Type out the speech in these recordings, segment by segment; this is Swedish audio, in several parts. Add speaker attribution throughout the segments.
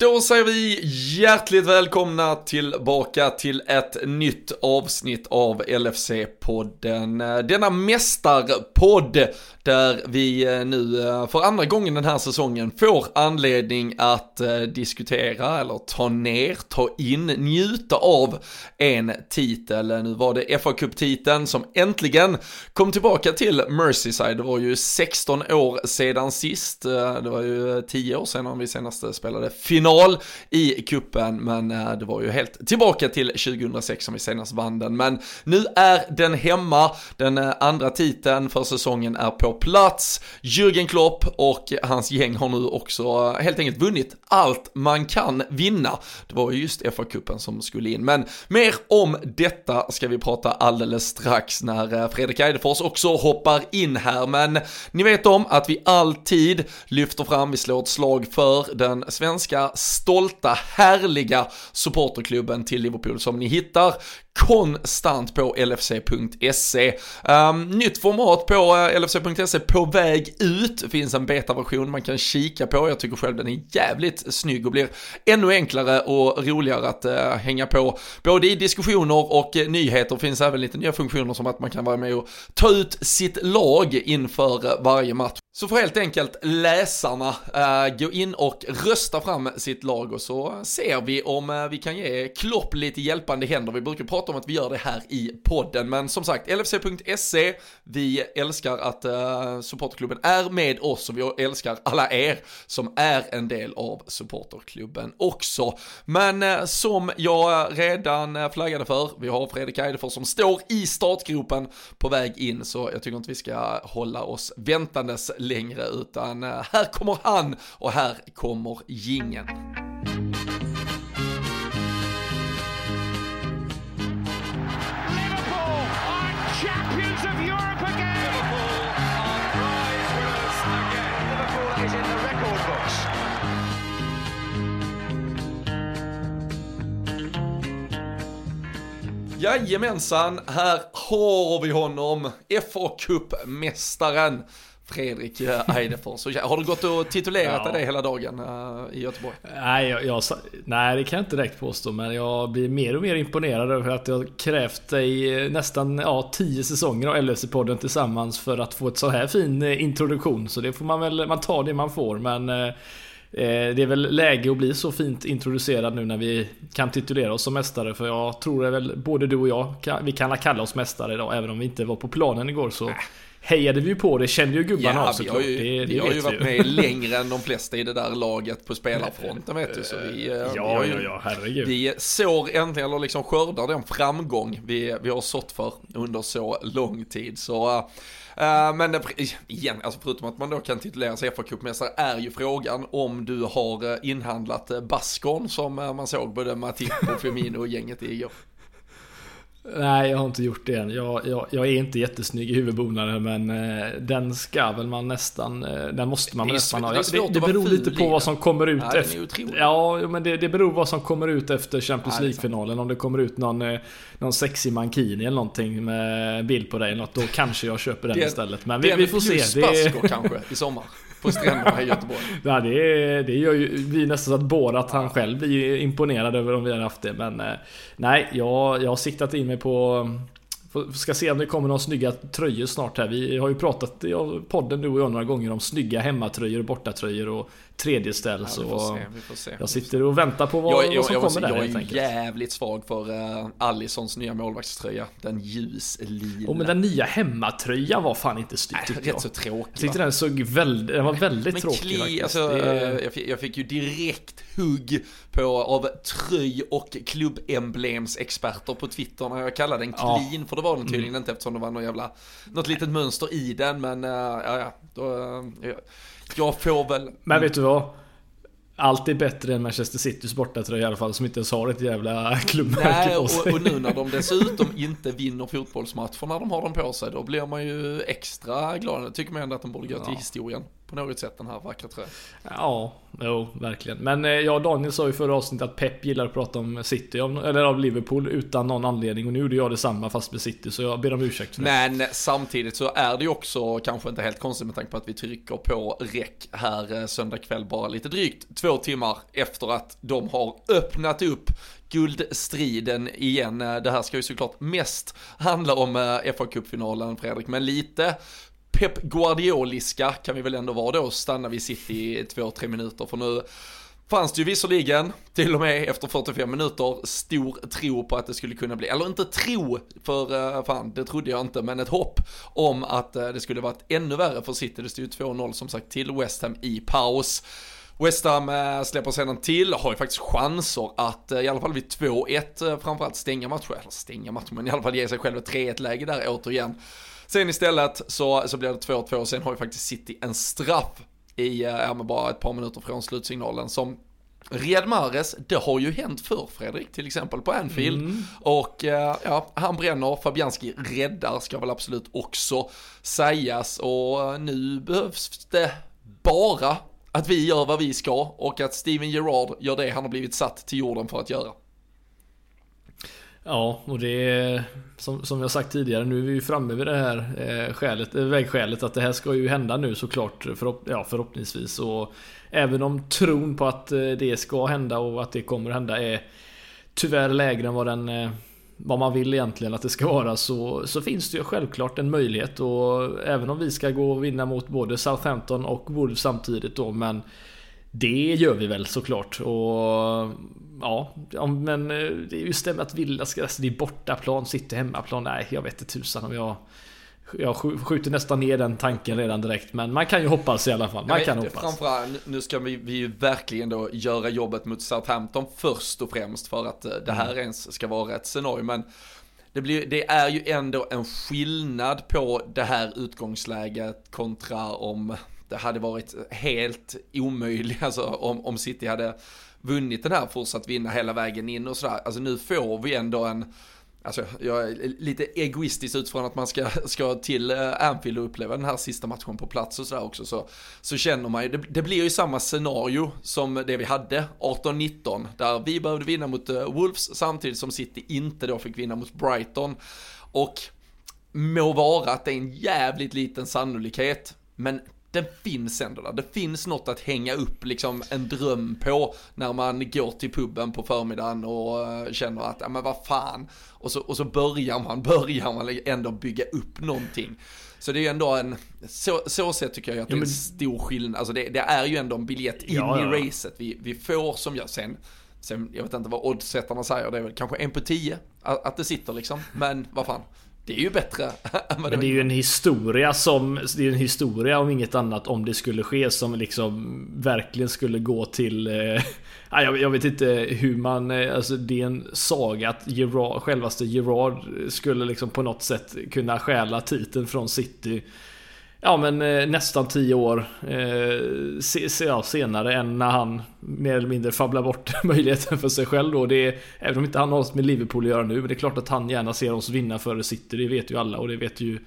Speaker 1: Då säger vi hjärtligt välkomna tillbaka till ett nytt avsnitt av LFC-podden. Denna mästarpodd där vi eh, nu eh, för andra gången den här säsongen får anledning att eh, diskutera eller ta ner, ta in, njuta av en titel. Nu var det fa Cup-titeln som äntligen kom tillbaka till Merseyside. Det var ju 16 år sedan sist. Det var ju 10 år sedan vi senast spelade final i kuppen men eh, det var ju helt tillbaka till 2006 som vi senast vann den. Men nu är den hemma, den eh, andra titeln för säsongen är på plats. Jürgen Klopp och hans gäng har nu också eh, helt enkelt vunnit allt man kan vinna. Det var ju just FA-cupen som skulle in, men mer om detta ska vi prata alldeles strax när Fredrik Eidefors också hoppar in här. Men ni vet om att vi alltid lyfter fram, vi slår ett slag för den svenska stolta, härliga supporterklubben till Liverpool som ni hittar konstant på LFC.se. Um, ehm, nytt format på eh, LFC.se på väg ut. Det finns en betaversion man kan kika på. Jag tycker själv den är jävligt snygg och blir ännu enklare och roligare att uh, hänga på. Både i diskussioner och uh, nyheter finns även lite nya funktioner som att man kan vara med och ta ut sitt lag inför varje match. Så får helt enkelt läsarna uh, gå in och rösta fram sitt lag och så ser vi om uh, vi kan ge Klopp lite hjälpande händer. Vi brukar prata om att vi gör det här i podden, men som sagt, LFC.se, vi älskar att uh, supporterklubben är med oss och vi älskar alla er som är en del av supporterklubben också. Men uh, som jag redan eh, flaggade för, vi har Fredrik Eidefors som står i startgropen på väg in, så jag tycker inte vi ska hålla oss väntandes längre utan uh, här kommer han och här kommer gingen. Jajamensan, här har vi honom, FA Cup-mästaren. Fredrik eh, Eidefors. Har du gått och titulerat ja. dig hela dagen uh, i Göteborg?
Speaker 2: Nej, jag, jag, nej, det kan jag inte direkt påstå. Men jag blir mer och mer imponerad över att jag krävt dig eh, nästan ja, tio säsonger av LFC-podden tillsammans för att få ett så här fin introduktion. Så det får man väl, man tar det man får. Men eh, det är väl läge att bli så fint introducerad nu när vi kan titulera oss som mästare. För jag tror det väl både du och jag, vi kan kalla oss mästare idag. Även om vi inte var på planen igår så hejade vi ju på det, kände ju gubbarna ja, av såklart.
Speaker 1: Ju, det, det vi har ju varit med längre än de flesta i det där laget på spelarfronten vet du. Så vi,
Speaker 2: eh, ja, vi, ja, ja, herregud.
Speaker 1: Vi sår äntligen, eller liksom skördar den framgång vi, vi har sått för under så lång tid. Så uh, men igen, alltså förutom att man då kan titulera sig FA-cupmästare är ju frågan om du har eh, inhandlat eh, Baskon som man såg både Matip och Firmino och gänget i igår.
Speaker 2: Nej, jag har inte gjort det än. Jag, jag, jag är inte jättesnygg i huvudbonaden men eh, den ska väl man nästan, eh, den måste man nästan ha. Det, det, det beror lite på vad som kommer ut ja, efter. Ja, men det, det beror vad som kommer ut efter Champions League-finalen. Om det kommer ut någon, eh, någon sexig mankini eller någonting med bild på dig eller något, då kanske jag köper den, istället. Men vi, vi får se.
Speaker 1: Det kanske i sommar på stränderna i Göteborg.
Speaker 2: Ja, det, det gör ju vi nästan så att Borat han själv blir imponerad över om vi har haft det. Men eh, nej, jag, jag har siktat in mig på Ska se om det kommer några snygga tröjor snart här. Vi har ju pratat i podden du och jag några gånger om snygga hemmatröjor och bortatröjor och tredje ställ. Ja, jag sitter och väntar på vad, jag, jag, vad som jag, kommer där
Speaker 1: Jag är jävligt svag för uh, Allisons nya målvaktströja. Den ljuslila.
Speaker 2: Oh, men den nya hemmatröjan var fan inte snygg
Speaker 1: tyckte jag. Rätt så tråkig.
Speaker 2: Jag tyckte den såg väldigt, den var väldigt men tråkig kli.
Speaker 1: Alltså, det... jag, fick, jag fick ju direkt hugg på av tröj och klubbemblemsexperter på Twitter när jag kallade den clean. Ja. För det var den tydligen mm. inte eftersom det var något jävla, något litet mönster i den. Men uh, ja, ja, då, uh, jag får väl...
Speaker 2: Men vet du vad? Allt är bättre än Manchester Citys bortatröja i alla fall som inte ens har ett jävla klubbmärke
Speaker 1: på sig. Och, och nu när de dessutom inte vinner fotbollsmatcher när de har dem på sig då blir man ju extra glad. Tycker man ändå att de borde gå till historien på något sätt den här vackra tröjan.
Speaker 2: Ja, jo, verkligen. Men eh, jag och Daniel sa ju förra avsnittet att Pep gillar att prata om City, eller av Liverpool, utan någon anledning. Och nu gjorde jag detsamma fast med City, så jag ber om ursäkt för
Speaker 1: det. Men samtidigt så är det ju också kanske inte helt konstigt med tanke på att vi trycker på räck här eh, söndag kväll, bara lite drygt två timmar efter att de har öppnat upp guldstriden igen. Eh, det här ska ju såklart mest handla om fa Cup-finalen Fredrik, men lite Pep Guardioliska kan vi väl ändå vara då, stanna vid City i två, tre minuter för nu fanns det ju visserligen, till och med efter 45 minuter, stor tro på att det skulle kunna bli, eller inte tro, för eh, fan, det trodde jag inte, men ett hopp om att eh, det skulle varit ännu värre för City. Det stod ju 2-0 som sagt till West Ham i paus. West Ham eh, släpper sedan till, har ju faktiskt chanser att i alla fall vid 2-1 framförallt stänga matchen, eller stänga matchen, men i alla fall ge sig själv ett 3-1 läge där återigen. Sen istället så, så blir det 2-2 och sen har ju faktiskt City en straff i, eh, ja men bara ett par minuter från slutsignalen som Riyad Mahrez, det har ju hänt förr Fredrik, till exempel på Anfield. Mm. Och eh, ja, han bränner, Fabianski räddar ska väl absolut också sägas. Och eh, nu behövs det bara att vi gör vad vi ska och att Steven Gerrard gör det han har blivit satt till jorden för att göra.
Speaker 2: Ja, och det är som, som jag sagt tidigare, nu är vi ju framme vid det här eh, skälet, eh, vägskälet att det här ska ju hända nu såklart förhopp, ja, förhoppningsvis. Och även om tron på att eh, det ska hända och att det kommer hända är tyvärr lägre än vad den eh, vad man vill egentligen att det ska vara så, så finns det ju självklart en möjlighet och även om vi ska gå och vinna mot både Southampton och Wolves samtidigt då men det gör vi väl såklart och ja, men eh, det är just det med att Villa ska, alltså det är bortaplan, sitter hemmaplan. Nej, jag vet inte tusan om jag jag skjuter nästan ner den tanken redan direkt, men man kan ju hoppas i alla fall. Man ja, kan hoppas.
Speaker 1: Framförallt, nu ska vi, vi verkligen då göra jobbet mot Southampton först och främst för att eh, det här mm. ens ska vara ett scenario. Men det, blir, det är ju ändå en skillnad på det här utgångsläget kontra om det hade varit helt omöjligt, alltså om, om City hade vunnit den här, fortsatt vinna hela vägen in och sådär. Alltså nu får vi ändå en, Alltså jag är lite egoistisk utifrån att man ska, ska till eh, Anfield och uppleva den här sista matchen på plats och sådär också. Så, så känner man ju, det, det, blir ju samma scenario som det vi hade 18-19. Där vi behövde vinna mot eh, Wolves samtidigt som City inte då fick vinna mot Brighton. Och må vara att det är en jävligt liten sannolikhet. Men den finns ändå där. Det finns något att hänga upp liksom en dröm på när man går till puben på förmiddagen och eh, känner att, ja men vad fan. Och så, och så börjar man, börjar man ändå bygga upp någonting. Så det är ju ändå en, så, så sett tycker jag att det är en stor skillnad. Alltså det, det, är ju ändå en biljett in ja, ja. i racet. Vi, vi får som jag sen, sen, jag vet inte vad oddsättarna säger, det är väl kanske en på tio att, att det sitter liksom. Men vad fan, det är ju bättre.
Speaker 2: Men det är ju en historia som, det är en historia om inget annat om det skulle ske som liksom verkligen skulle gå till eh, jag, jag, vet inte hur man, eh, alltså det är en saga att Gerard, självaste Gerard skulle liksom på något sätt kunna stjäla titeln från City Ja men eh, nästan 10 år eh, se, se, ja, senare än när han mer eller mindre fabblar bort möjligheten för sig själv då. Det är, även om inte han har något med Liverpool att göra nu, men det är klart att han gärna ser oss vinna före City. Det vet ju alla och det vet ju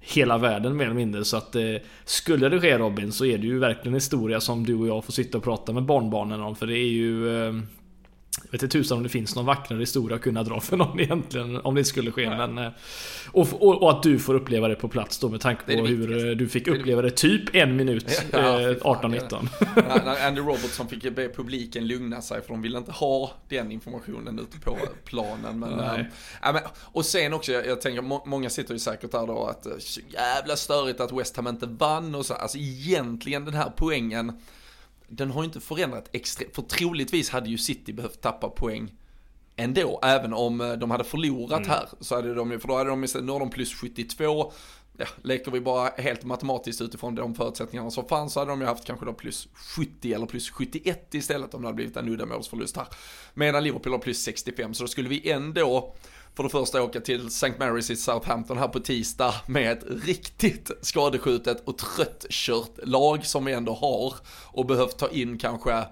Speaker 2: hela världen mer eller mindre. Så att eh, skulle det ske Robin så är det ju verkligen historia som du och jag får sitta och prata med barnbarnen om. För det är ju eh, jag vet inte tusan om det finns någon vackrare historia att kunna dra för någon egentligen om det skulle ske. Men, eh, och, och, och, att du får uppleva det på plats då med tanke på hur eh, du fick uppleva det typ en minut ja, 18-19.
Speaker 1: när, när Andy Robertson fick be publiken lugna sig för de ville inte ha den informationen ute på planen. Men, äh, men, och sen också, jag, jag tänker må, många sitter ju säkert där då att så jävla störigt att West Ham inte vann och så. Alltså egentligen den här poängen den har ju inte förändrat extremt, för troligtvis hade ju City behövt tappa poäng ändå, även om eh, de hade förlorat mm. här, så hade de ju, för då hade de, nu har de plus 72, ja, leker vi bara helt matematiskt utifrån de förutsättningarna som fanns så hade de ju haft kanske då plus 70 eller plus 71 istället om det hade blivit en uddamålsförlust här. Medan Liverpool har plus 65, så då skulle vi ändå för det första åka till St. Mary's i Southampton här på tisdag med ett riktigt skadeskjutet och tröttkört lag som vi ändå har och behövt ta in kanske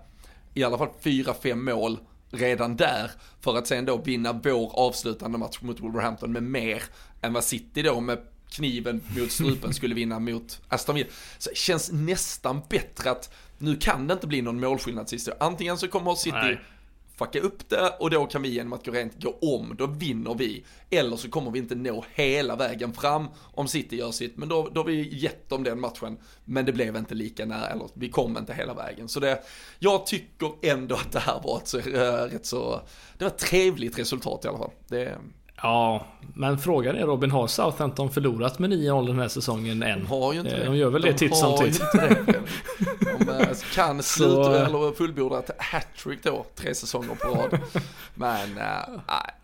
Speaker 1: i alla fall 4-5 mål redan där för att sen då vinna vår avslutande match mot Wolverhampton med mer än vad City då med kniven mot strupen skulle vinna mot Aston Villa. Så det känns nästan bättre att nu kan det inte bli någon målskillnad sist. Antingen så kommer City Nej fucka upp det och då kan vi genom att gå rent gå om, då vinner vi. Eller så kommer vi inte nå hela vägen fram om City gör sitt, men då, då har vi gett dem den matchen. Men det blev inte lika nära, eller vi kom inte hela vägen. Så det, jag tycker ändå att det här var ett så, äh, rätt så, det var ett trevligt resultat i alla fall. Det,
Speaker 2: Ja, men frågan är Robin, har Southampton förlorat med 9-0 den här säsongen än?
Speaker 1: De har ju inte
Speaker 2: eh,
Speaker 1: det.
Speaker 2: De gör väl de det titt som titt.
Speaker 1: De eh, kan sluta eller fullborda ett hattrick då, tre säsonger på rad. Men, äh,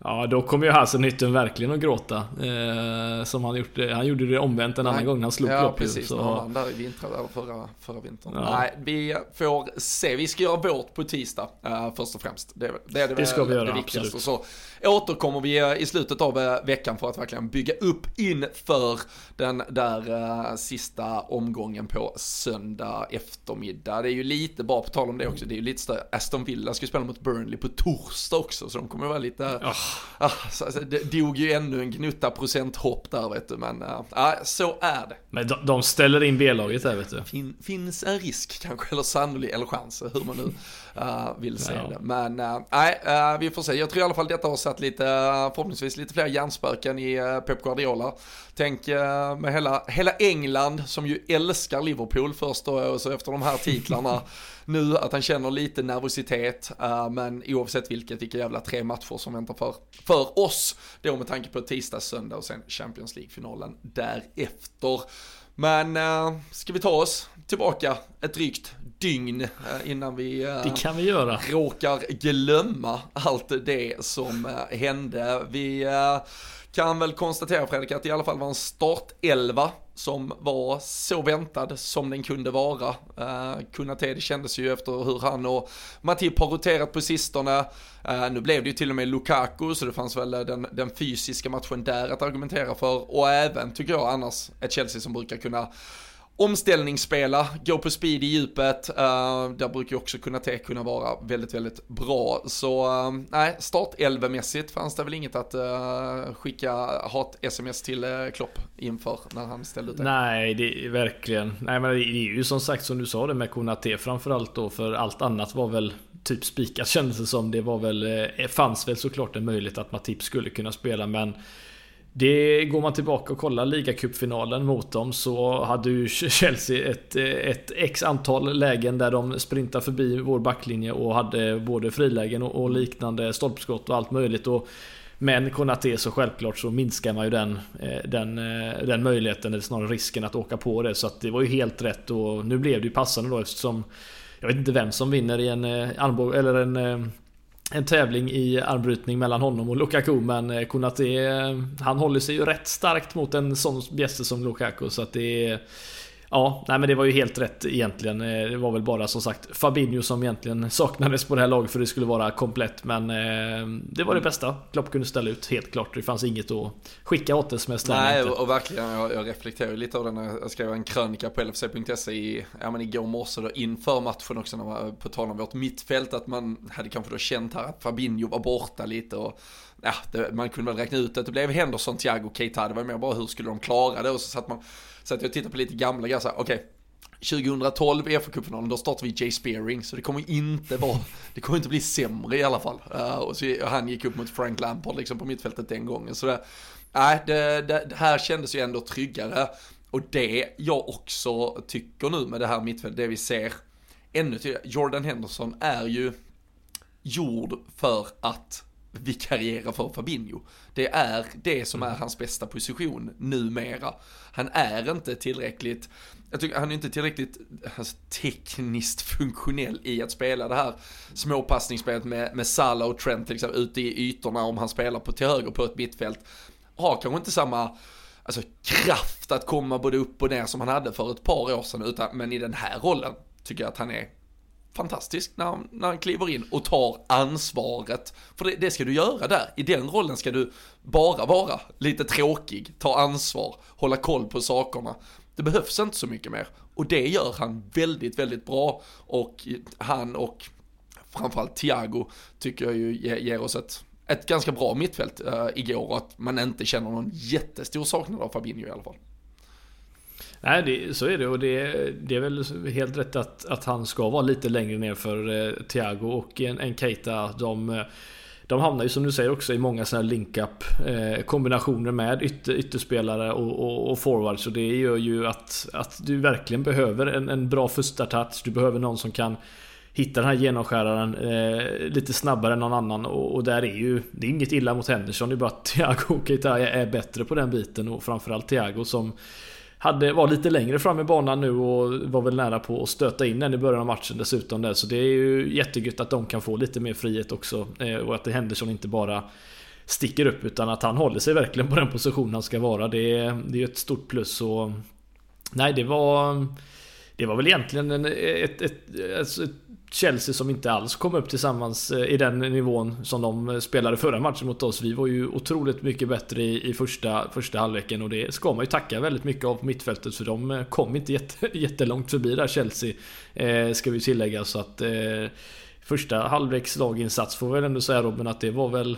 Speaker 2: Ja, då kommer ju Hasenhytten verkligen att gråta. Eh, som han gjorde, han gjorde det omvänt en annan gång han slog
Speaker 1: Ja,
Speaker 2: Klopp
Speaker 1: precis. Så... Han där i vintras, förra, förra vintern. Ja. Nej, vi får se. Vi ska göra vårt på tisdag, uh, först och främst. Det, det är det,
Speaker 2: det ska vi göra,
Speaker 1: det viktigaste. Så återkommer vi i slutet av veckan för att verkligen bygga upp inför den där uh, sista omgången på söndag eftermiddag. Det är ju lite, bara på tal om det också, det är ju lite större. Aston Villa ska spela mot Burnley på torsdag också, så de kommer vara lite... Oh. Ah, så, alltså, det dog ju ännu en gnutta procenthopp där vet du, men uh, så är det.
Speaker 2: Men de, de ställer in B-laget där vet du.
Speaker 1: Fin, finns en risk kanske, eller sannolik, eller chans, hur man nu uh, vill se ja. det. Men nej, uh, vi får se. Jag tror i alla fall detta har satt lite, förhoppningsvis lite fler hjärnspöken i Pep Guardiola. Tänk med hela, hela England som ju älskar Liverpool först och så efter de här titlarna nu att han känner lite nervositet, uh, men oavsett vilket, vilka jävla tre matcher som väntar för, för oss, då med tanke på tisdag, söndag och sen Champions League-finalen därefter. Men ska vi ta oss tillbaka ett drygt dygn uh, innan vi, uh,
Speaker 2: det kan vi göra.
Speaker 1: råkar glömma allt det som hände. Vi kan väl konstatera Fredrik att det i alla fall var en startelva som var så väntad som den kunde vara. Uh, Kunate, det kändes ju efter hur han och Matip har roterat på sistone. Uh, nu blev det ju till och med Lukaku, så det fanns väl den, den fysiska matchen där att argumentera för. Och även, tycker jag annars, ett Chelsea som brukar kunna omställningsspela, gå på speed i djupet, uh, där brukar ju också kunna te kunna vara väldigt, väldigt bra. Så uh, nej, start mässigt fanns det väl inget att uh, skicka hat-sms till uh, Klopp inför när han ställde ut det.
Speaker 2: Nej, det är verkligen. Nej men det är ju som sagt som du sa det med Konate framförallt då, för allt annat var väl typ spikat kändes det som. Det var väl, fanns väl såklart en möjlighet att Matip skulle kunna spela men det går man tillbaka och kollar ligacupfinalen mot dem så hade ju Chelsea ett, ett x antal lägen där de sprintade förbi vår backlinje och hade både frilägen och, liknande stolpskott och allt möjligt. Och, men Konate så självklart så minskar man ju den, eh, den, eh, den möjligheten, eller snarare risken att åka på det. Så att det var ju helt rätt och nu blev det ju passande då eftersom jag vet inte vem som vinner i en eh, armbåge eller en en tävling i armbrytning mellan honom och Lukaku men eh, Konate eh, han håller sig ju rätt starkt mot en sån bjässe som Lukaku så att det är Ja, nej men det var ju helt rätt egentligen. Eh, det var väl bara som sagt Fabinho som egentligen saknades på det här laget för det skulle vara komplett. Men eh, det var det bästa Klopp kunde ställa ut, helt klart. Det fanns inget att skicka åt det som
Speaker 1: Nej, och, och verkligen. Jag, jag reflekterar lite av det när jag skrev en krönika på LFC.se i, ja men igår morse då inför matchen också, när man, på tal om vårt mittfält, att man hade kanske då känt här att Fabinho var borta lite och ja, det, man kunde väl räkna ut att det blev Henderson, Thiago, Keita. Det var mer bara hur skulle de klara det och så satt man så att jag tittar på lite gamla grejer, okej. Okay. 2012 i FA-cupfinalen, då startade vi Jay Spearing, så det kommer inte vara, det kommer inte bli sämre i alla fall. Uh, och så, han gick upp mot Frank Lampard liksom på mittfältet den gången. Så det, nej, det, det, det, här kändes ju ändå tryggare. Och det jag också tycker nu med det här mittfältet, det vi ser ännu tydligare, Jordan Henderson är ju gjord för att vikariera för Fabinho. Det är det som är mm. hans bästa position numera. Han är inte tillräckligt, jag tycker han är inte tillräckligt alltså, tekniskt funktionell i att spela det här småpassningsspelet med, med Salah och Trent liksom, ute i ytorna om han spelar på till höger på ett mittfält. Har kanske inte samma alltså, kraft att komma både upp och ner som han hade för ett par år sedan, utan, men i den här rollen tycker jag att han är fantastisk när han, när han kliver in och tar ansvaret. För det, det, ska du göra där. I den rollen ska du bara vara lite tråkig, ta ansvar, hålla koll på sakerna. Det behövs inte så mycket mer. Och det gör han väldigt, väldigt bra. Och han och framförallt Thiago tycker jag ju ger oss ett ett ganska bra mittfält uh, igår och att man inte känner någon jättestor saknad av Fabinho i alla fall.
Speaker 2: Nej, det, så är det och det, det är väl helt rätt att, att han ska vara lite längre ner för eh, Thiago och en, en Keita. De, eh, de hamnar ju som du säger också i många sådana här link-up eh, kombinationer med ytter, ytterspelare och, och, och forwards. Så det gör ju att, att du verkligen behöver en, en bra första touch. Du behöver någon som kan hitta den här genomskäraren eh, lite snabbare än någon annan. Och, och, där är ju, det är inget illa mot Henderson. Det är bara att Thiago och Keita är bättre på den biten. Och framförallt Thiago som hade, var lite längre fram i banan nu och var väl nära på att stöta in den i början av matchen dessutom där. Så det är ju jättegött att de kan få lite mer frihet också. Eh, och att det Henderson inte bara sticker upp utan att han håller sig verkligen på den position han ska vara. Det, det är ju ett stort plus. Och, nej, det var... Det var väl egentligen en, ett, ett, alltså ett, ett Chelsea som inte alls kom upp tillsammans eh, i den nivån som de eh, spelade förra matchen mot oss. Vi var ju otroligt mycket bättre i, i första, första halvleken och det ska man ju tacka väldigt mycket av mittfältet för de eh, kom inte jätte, jättelångt förbi där Chelsea. Eh, ska vi tillägga så att eh, första halvleks laginsats får vi väl ändå säga Robin att det var väl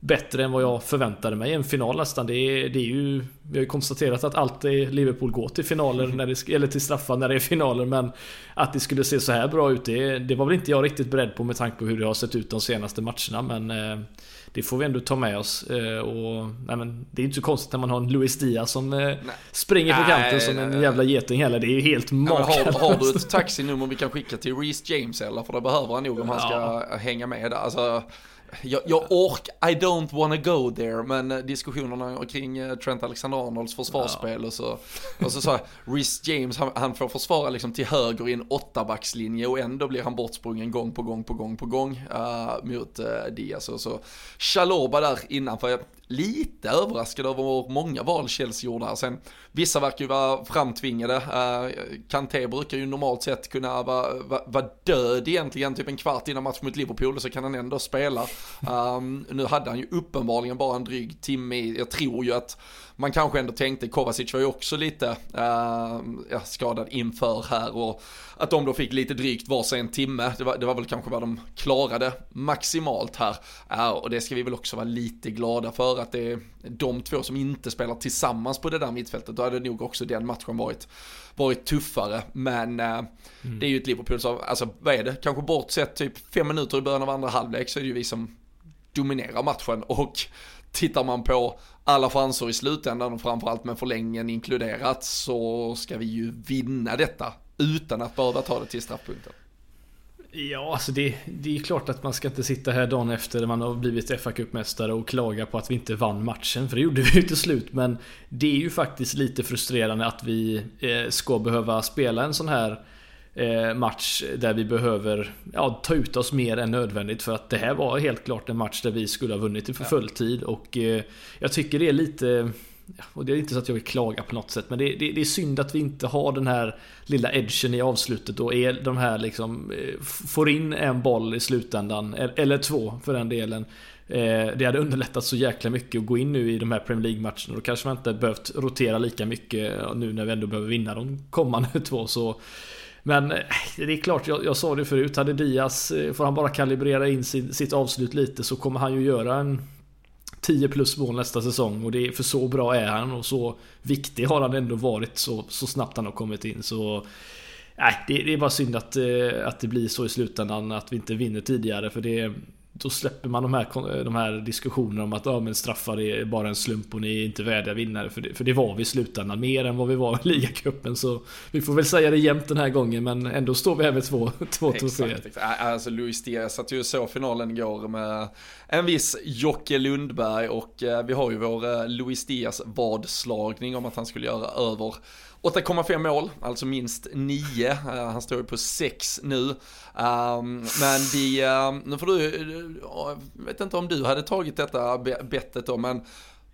Speaker 2: bättre än vad jag förväntade mig. En final nästan. Det är, det är ju... Vi har ju konstaterat att alltid Liverpool går till finaler, när det, eller till straffar när det är finaler. Men att det skulle se så här bra ut, det, det var väl inte jag riktigt beredd på med tanke på hur det har sett ut de senaste matcherna. Men eh, det får vi ändå ta med oss. Eh, och, nej, men, det är inte så konstigt när man har en Luis Diaz som eh, springer på kanten nej, som en jävla geting heller. Det är ju helt makalöst.
Speaker 1: Har, har, du ett taxinummer vi kan skicka till Reece James eller? För det behöver han nog om han ska ja. hänga med. Alltså, jag, jag ork, I don't wanna go there, men eh, diskussionerna kring eh, Trent Alexander-Arnolds försvarsspel och så, och så sa Rhys James, han, han, får försvara liksom till höger i en åttabackslinje och ändå blir han bortsprungen gång på gång på gång på gång uh, mot uh, Diaz. Och så Chaloba där innanför lite överraskad över hur många val Chelsea gjorde här. Sen, vissa verkar ju vara framtvingade. Eh, Kanté brukar ju normalt sett kunna vara, vara, vara död egentligen typ en kvart innan match mot Liverpool så kan han ändå spela. Um, nu hade han ju uppenbarligen bara en dryg timme i, jag tror ju att man kanske ändå tänkte, Kovacic var ju också lite uh, skadad inför här och att de då fick lite drygt varsin timme, det var, det var väl kanske vad de klarade maximalt här. Uh, och det ska vi väl också vara lite glada för att det är de två som inte spelar tillsammans på det där mittfältet, då hade nog också den matchen varit, varit tuffare. Men uh, mm. det är ju ett Liverpool som, alltså vad är det, kanske bortsett typ fem minuter i början av andra halvlek så är det ju vi som dominerar matchen och tittar man på alla chanser i slutändan och framförallt med förlängningen inkluderat så ska vi ju vinna detta utan att behöva ta det till straffpunkten.
Speaker 2: Ja, alltså det, det är klart att man ska inte sitta här dagen efter man har blivit fa mästare och klaga på att vi inte vann matchen, för det gjorde vi ju till slut. Men det är ju faktiskt lite frustrerande att vi eh, ska behöva spela en sån här Eh, match där vi behöver ja, ta ut oss mer än nödvändigt för att det här var helt klart en match där vi skulle ha vunnit i för full tid och eh, jag tycker det är lite och det är inte så att jag vill klaga på något sätt men det, det, det, är synd att vi inte har den här lilla edgen i avslutet och är de här liksom eh, får in en boll i slutändan eller två för den delen det hade underlättat så jäkla mycket att gå in nu i de här Premier League-matcherna. Då kanske man inte behövt rotera lika mycket nu när vi ändå behöver vinna de kommande två. Så men eh, det är klart, jag, jag sa det förut. Hade Diaz, eh, får han bara kalibrera in sin, sitt avslut lite så kommer han ju göra en 10 plus mål nästa säsong. Och det är, för så bra är han och så viktig har han ändå varit så, så snabbt han har kommit in. Så Nej, det, det är bara synd att, eh, att det blir så i slutändan att vi inte vinner tidigare. För det, då släpper man de här, de här diskussionerna om att ja, men straffar är bara en slump och ni är inte värdiga vinnare. För det, för det var vi i slutändan, mer än vad vi var i ligacupen. Så vi får väl säga det jämnt den här gången, men ändå står vi här med två, två troféer.
Speaker 1: Alltså Luis Diaz satt ju så finalen igår med en viss Jocke Lundberg och eh, vi har ju vår eh, Luis Diaz vadslagning om att han skulle göra över 8,5 mål, alltså minst 9. Uh, eh, han står ju på 6 nu. Ehm, men vi, uh, nu får du, eh, jag vet inte om du hade tagit detta bettet då, men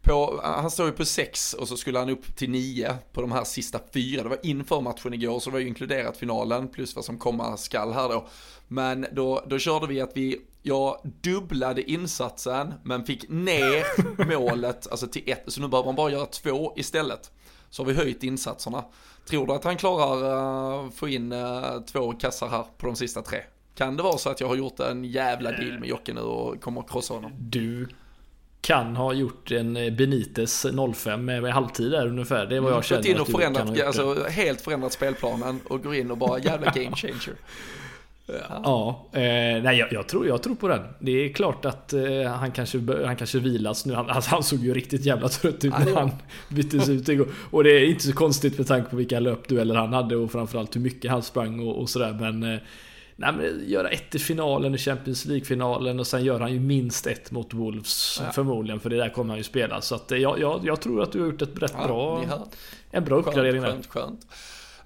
Speaker 1: på, eh, han står ju på 6 och så skulle han upp till 9 på de här sista fyra. Det var inför matchen igår så det var ju inkluderat finalen plus vad som komma skall här då. Men då, då körde vi att vi, jag dubblade insatsen men fick ner målet alltså till 1. Så nu behöver man bara göra 2 istället så har vi höjt insatserna. Tror du att han klarar uh, få in uh, två kassar här på de sista tre? Kan det vara så att jag har gjort en jävla deal med Jocke nu och kommer att krossa honom?
Speaker 2: Du kan ha gjort en Benites 05 med, med halvtid där ungefär. Det är vad jag mm, känner.
Speaker 1: in och förändrat, alltså, helt förändrat spelplanen och går in och bara jävla game changer.
Speaker 2: Ja, ja eh, nej jag, jag, tror, jag tror på den. Det är klart att eh, han, kanske, han kanske vilas nu. Han, alltså, han såg ju riktigt jävla trött ut när han byttes ut igår. Och det är inte så konstigt med tanke på vilka löpdueller han hade och framförallt hur mycket han sprang och, och sådär. Men eh, Nej men göra ett i finalen i Champions League-finalen och sen gör han ju minst ett mot Wolves ja. förmodligen för det där kommer han ju spela. Så att jag, jag, jag tror att du har gjort ett rätt ja, bra, en bra uppgradering
Speaker 1: skönt, där. Skönt,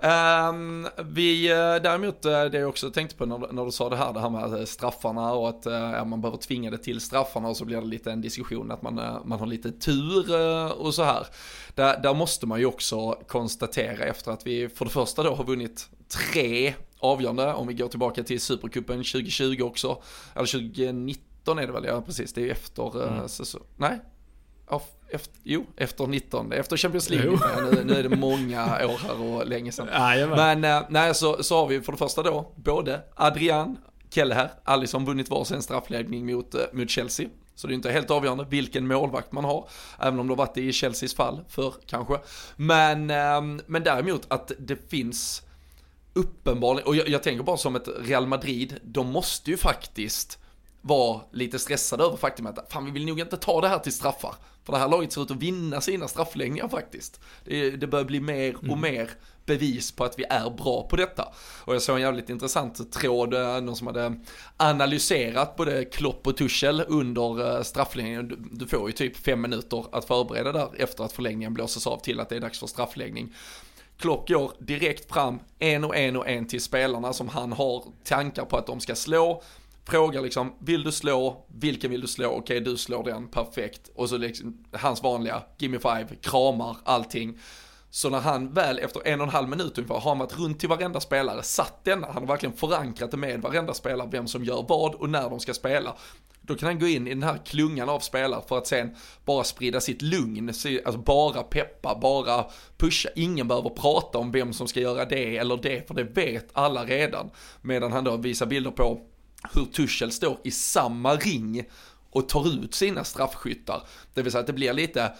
Speaker 1: Um, vi uh, däremot, uh, det jag också tänkte på när, när, du sa det här, det här med uh, straffarna och att uh, man behöver tvinga det till straffarna och så blir det lite en diskussion att man, man har lite tur och så här. Där, där måste man ju också konstatera efter att vi för det första då har vunnit tre avgörande, om vi går tillbaka till Supercupen 2020 också, eller 2019 är det väl, ja precis, det är ju efter, mm. så, nej, efter, jo, efter 19, efter Champions League. Nu, nu, är det många år här och länge sedan. Men äh, nej, så, så har vi för det första då, både Adrian Kelleher, Alisson vunnit varsin straffläggning mot, äh, mot Chelsea. Så det är inte helt avgörande vilken målvakt man har, även om det har varit det i Chelseas fall för kanske. Men, äh, men däremot att det finns uppenbarligen, och jag, jag tänker bara som ett Real Madrid, de måste ju faktiskt vara lite stressade över faktumet att fan vi vill nog inte ta det här till straffar. För det här laget ser ut att vinna sina straffläggningar faktiskt. Det, det börjar bli mer och mm. mer bevis på att vi är bra på detta. Och jag såg en jävligt intressant tråd, eh, någon som hade analyserat både Klopp och Tuchel under eh, straffläggningen. Du får ju typ fem minuter att förbereda där efter att förlängningen blåses av till att det är dags för straffläggning. Klopp går direkt fram en och en och en till spelarna som han har tankar på att de ska slå frågar liksom, vill du slå, vilken vill du slå, okej okay, du slår den, perfekt. Och så liksom, hans vanliga, gimme five, kramar, allting. Så när han väl efter en och en halv minut ungefär har han varit runt till varenda spelare, satt denna, han har verkligen förankrat det med varenda spelare, vem som gör vad och när de ska spela. Då kan han gå in i den här klungan av spelare för att sen bara sprida sitt lugn, alltså bara peppa, bara pusha. Ingen behöver prata om vem som ska göra det eller det, för det vet alla redan. Medan han då visar bilder på hur Tuchel står i samma ring och tar ut sina straffskyttar. Det vill säga att det blir lite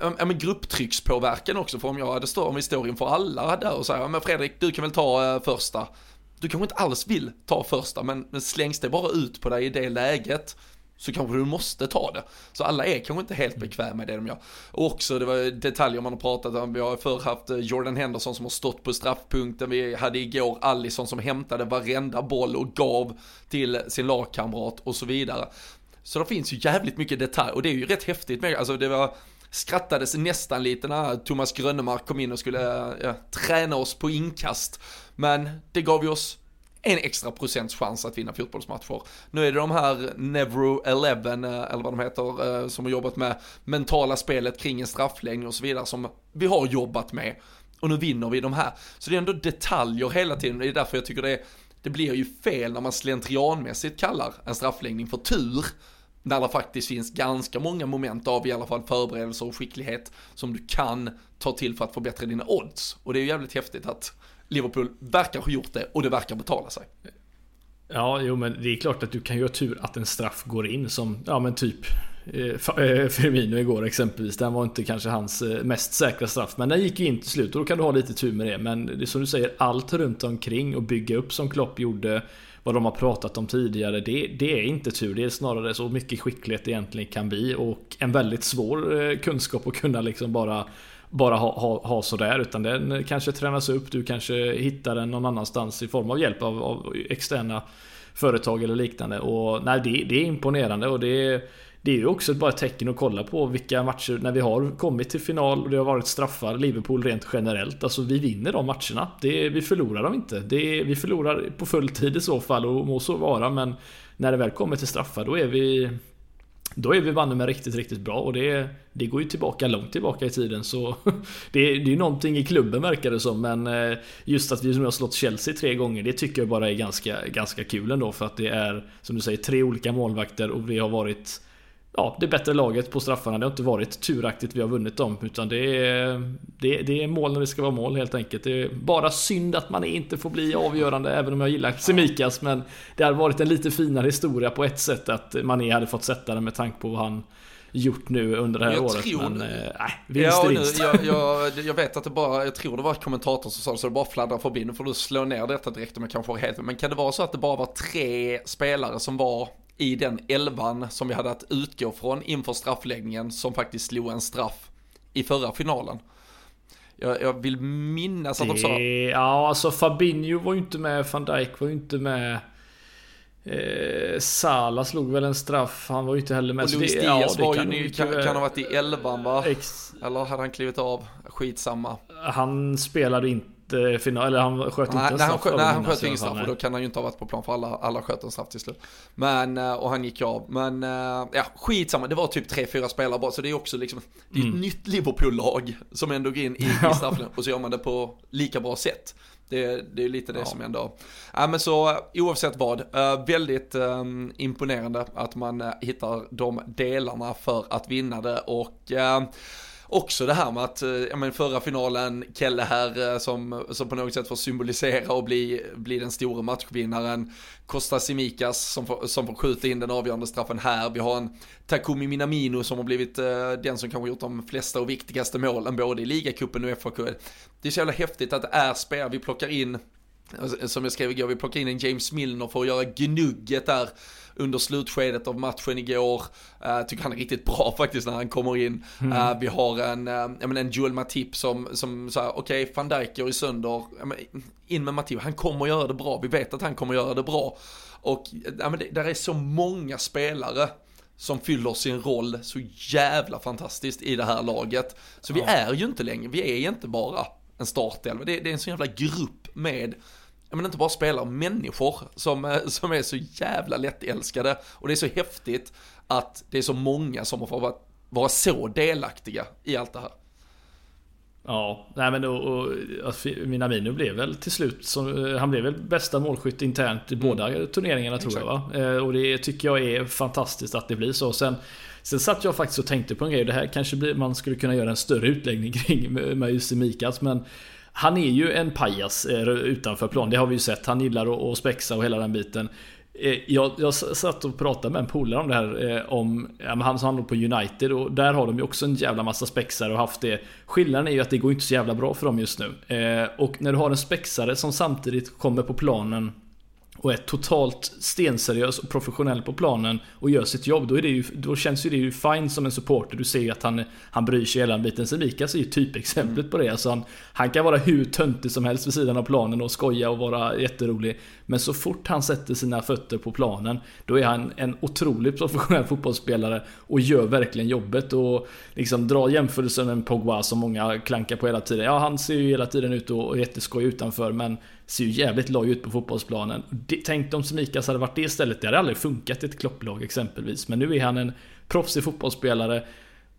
Speaker 1: ja, men grupptryckspåverkan också, för om jag hade stå, om vi står inför alla där och säger, men Fredrik, du kan väl ta eh, första. Du kanske inte alls vill ta första, men, men slängs det bara ut på dig i det läget, så kanske du måste ta det. Så alla är kanske inte helt bekväma med det de gör. Och också, det var detaljer man har pratat om, vi har förr haft eh, Jordan Henderson som har stått på straffpunkten, vi hade igår Allison som hämtade varenda boll och gav till sin lagkamrat och så vidare. Så det finns ju jävligt mycket detalj och det är ju rätt häftigt med, alltså det var skrattades nästan lite när Thomas Grönemark kom in och skulle eh, ja, träna oss på inkast. Men det gav ju oss en extra procents chans att vinna fotbollsmatcher. Nu är det de här Nevro 11, eh, eller vad de heter, eh, som har jobbat med mentala spelet kring en straffläggning och så vidare som vi har jobbat med. Och nu vinner vi de här. Så det är ändå detaljer hela tiden, det är därför jag tycker det, det blir ju fel när man slentrianmässigt kallar en straffläggning för tur. När det faktiskt finns ganska många moment av i alla fall förberedelse och skicklighet som du kan ta till för att förbättra dina odds. Och det är ju jävligt häftigt att Liverpool verkar ha gjort det och det verkar betala sig.
Speaker 2: Ja, jo men det är klart att du kan ju ha tur att en straff går in som, ja men typ eh, eh Firmino igår exempelvis. Den var inte kanske hans eh, mest säkra straff, men den gick ju in till slut och då kan du ha lite tur med det. Men det är som du säger, allt runt omkring och bygga upp som Klopp gjorde, vad de har pratat om tidigare, det, det är inte tur. Det är snarare så mycket skicklighet det egentligen kan bli och en väldigt svår eh, kunskap att kunna liksom bara bara ha, ha, ha sådär utan den kanske tränas upp, du kanske hittar den någon annanstans i form av hjälp av, av externa företag eller liknande. Och nej, det, det är imponerande och det, det är ju också bara ett tecken att kolla på vilka matcher när vi har kommit till final och det har varit straffar, Liverpool rent generellt. Alltså vi vinner de matcherna. Det, vi förlorar dem inte. Det, vi förlorar på full tid i så fall och må så vara men när det väl kommer till straffar då är vi då är vi banne med riktigt, riktigt bra och det, det går ju tillbaka långt tillbaka i tiden så Det, det är ju någonting i klubben verkar det som men eh, Just att vi nu har slått Chelsea tre gånger det tycker jag bara är ganska, ganska kul ändå för att det är Som du säger tre olika målvakter och vi har varit ja, det bättre laget på straffarna. Det har inte varit turaktigt vi har vunnit dem. Utan det är, det, det är mål när det ska vara mål helt enkelt. Det är bara synd att man inte får bli avgörande, även om jag gillar Semikas. Men det hade varit en lite finare historia på ett sätt att Mané hade fått sätta den med tanke på vad han gjort nu under det här jag året. Tror... Men äh, vinst
Speaker 1: ja, vinst. Nu, jag, jag, jag, vet att det bara, jag tror det var ett kommentator som sa det, så det bara fladdrar förbi. Nu får du slå ner detta direkt om jag kanske har helt Men kan det vara så att det bara var tre spelare som var i den elvan som vi hade att utgå från inför straffläggningen som faktiskt slog en straff i förra finalen? Jag, jag vill minnas att de sa...
Speaker 2: Ja, alltså Fabinho var ju inte med, van Dijk var ju inte med. Eh, Sala slog väl en straff, han var ju inte heller med.
Speaker 1: Och Luis Diaz ja, var ju ny, kan, kan ha varit i elvan va? Ex Eller hade han klivit av? Skitsamma.
Speaker 2: Han spelade inte final, eller han sköt
Speaker 1: nej,
Speaker 2: inte
Speaker 1: han sköt, nej, han sköt ingen straff och då kan han ju inte ha varit på plan för alla, alla sköt en straff till slut. Men, eh, och han gick av. Men, eh, ja, skitsamma, det var typ tre, fyra spelare bara, så det är också liksom, det är ett mm. nytt Liverpool-lag som ändå går in i, i straffläggningen och så gör man det på lika bra sätt. Det, det är lite det ja. som ändå, ja men så oavsett vad, uh, väldigt um, imponerande att man uh, hittar de delarna för att vinna det och uh, också det här med att, jag ja men förra finalen, Kelle här eh, som, som på något sätt får symbolisera och bli, bli den stora matchvinnaren. Costa Simikas som får, som får skjuta in den avgörande straffen här. Vi har en Takumi Minamino som har blivit eh, den som kanske gjort de flesta och viktigaste målen både i ligacupen och FA-cupen. Det är så jävla häftigt att det är spelare vi plockar in eh, som jag skrev igår, vi plockar in en James Milner för att göra gnugget där under slutskedet av matchen igår. Uh, tycker han är riktigt bra faktiskt när han kommer in. Mm. Uh, vi har en, uh, jag menar, en Joel Matip som, som så okej, okay, van Dijk gör i sönder, menar, in med Matip, han kommer göra det bra, vi vet att han kommer göra det bra. Och ja, men det, där är så många spelare som fyller sin roll så jävla fantastiskt i det här laget. Så vi är ju inte längre, vi är inte bara en startelva, det, det är en sån jävla grupp med men inte bara spelare, människor som, eh, som är så jävla lättälskade. Och det är så häftigt att det är så många som har fått vara så delaktiga i allt det här.
Speaker 2: Ja, nej men och, och, alltså, Minamino blev väl till slut, som, eh, han blev väl bästa målskytt internt i mm. båda turneringarna tror Exakt. jag va? Eh, och det tycker jag är fantastiskt att det blir så. Sen, sen satt jag faktiskt och tänkte på en grej, det här kanske blir, man skulle kunna göra en större utläggning kring med, med Jussi Mikas, men han är ju en pajas eh, utanför plan, det har vi ju sett. Han gillar att spexa och hela den biten. Eh, jag, jag satt och pratade med en polare om det här eh, om, ja, han som handlar på United och där har de ju också en jävla massa spexare och haft det. Skillnaden är ju att det går inte så jävla bra för dem just nu. Och när du har en spexare som samtidigt kommer på planen och är totalt stenseriös och professionell på planen och gör sitt jobb, då, är det ju, då känns ju det ju fine som en supporter. Du ser ju att han, han bryr sig hela den biten. Semikas är ju typexemplet mm. på det. Alltså han, han kan vara hur töntig som helst vid sidan av planen och skoja och vara jätterolig. Men så fort han sätter sina fötter på planen, då är han en otroligt professionell fotbollsspelare och gör verkligen jobbet. Och liksom dra jämförelsen med Pogba som många klankar på hela tiden. Ja, han ser ju hela tiden ut och är jätteskoj utanför, men ser ju jävligt loj ut på fotbollsplanen. Tänk om Semikas hade varit det istället. Det hade aldrig funkat i ett klopplag exempelvis. Men nu är han en proffsig fotbollsspelare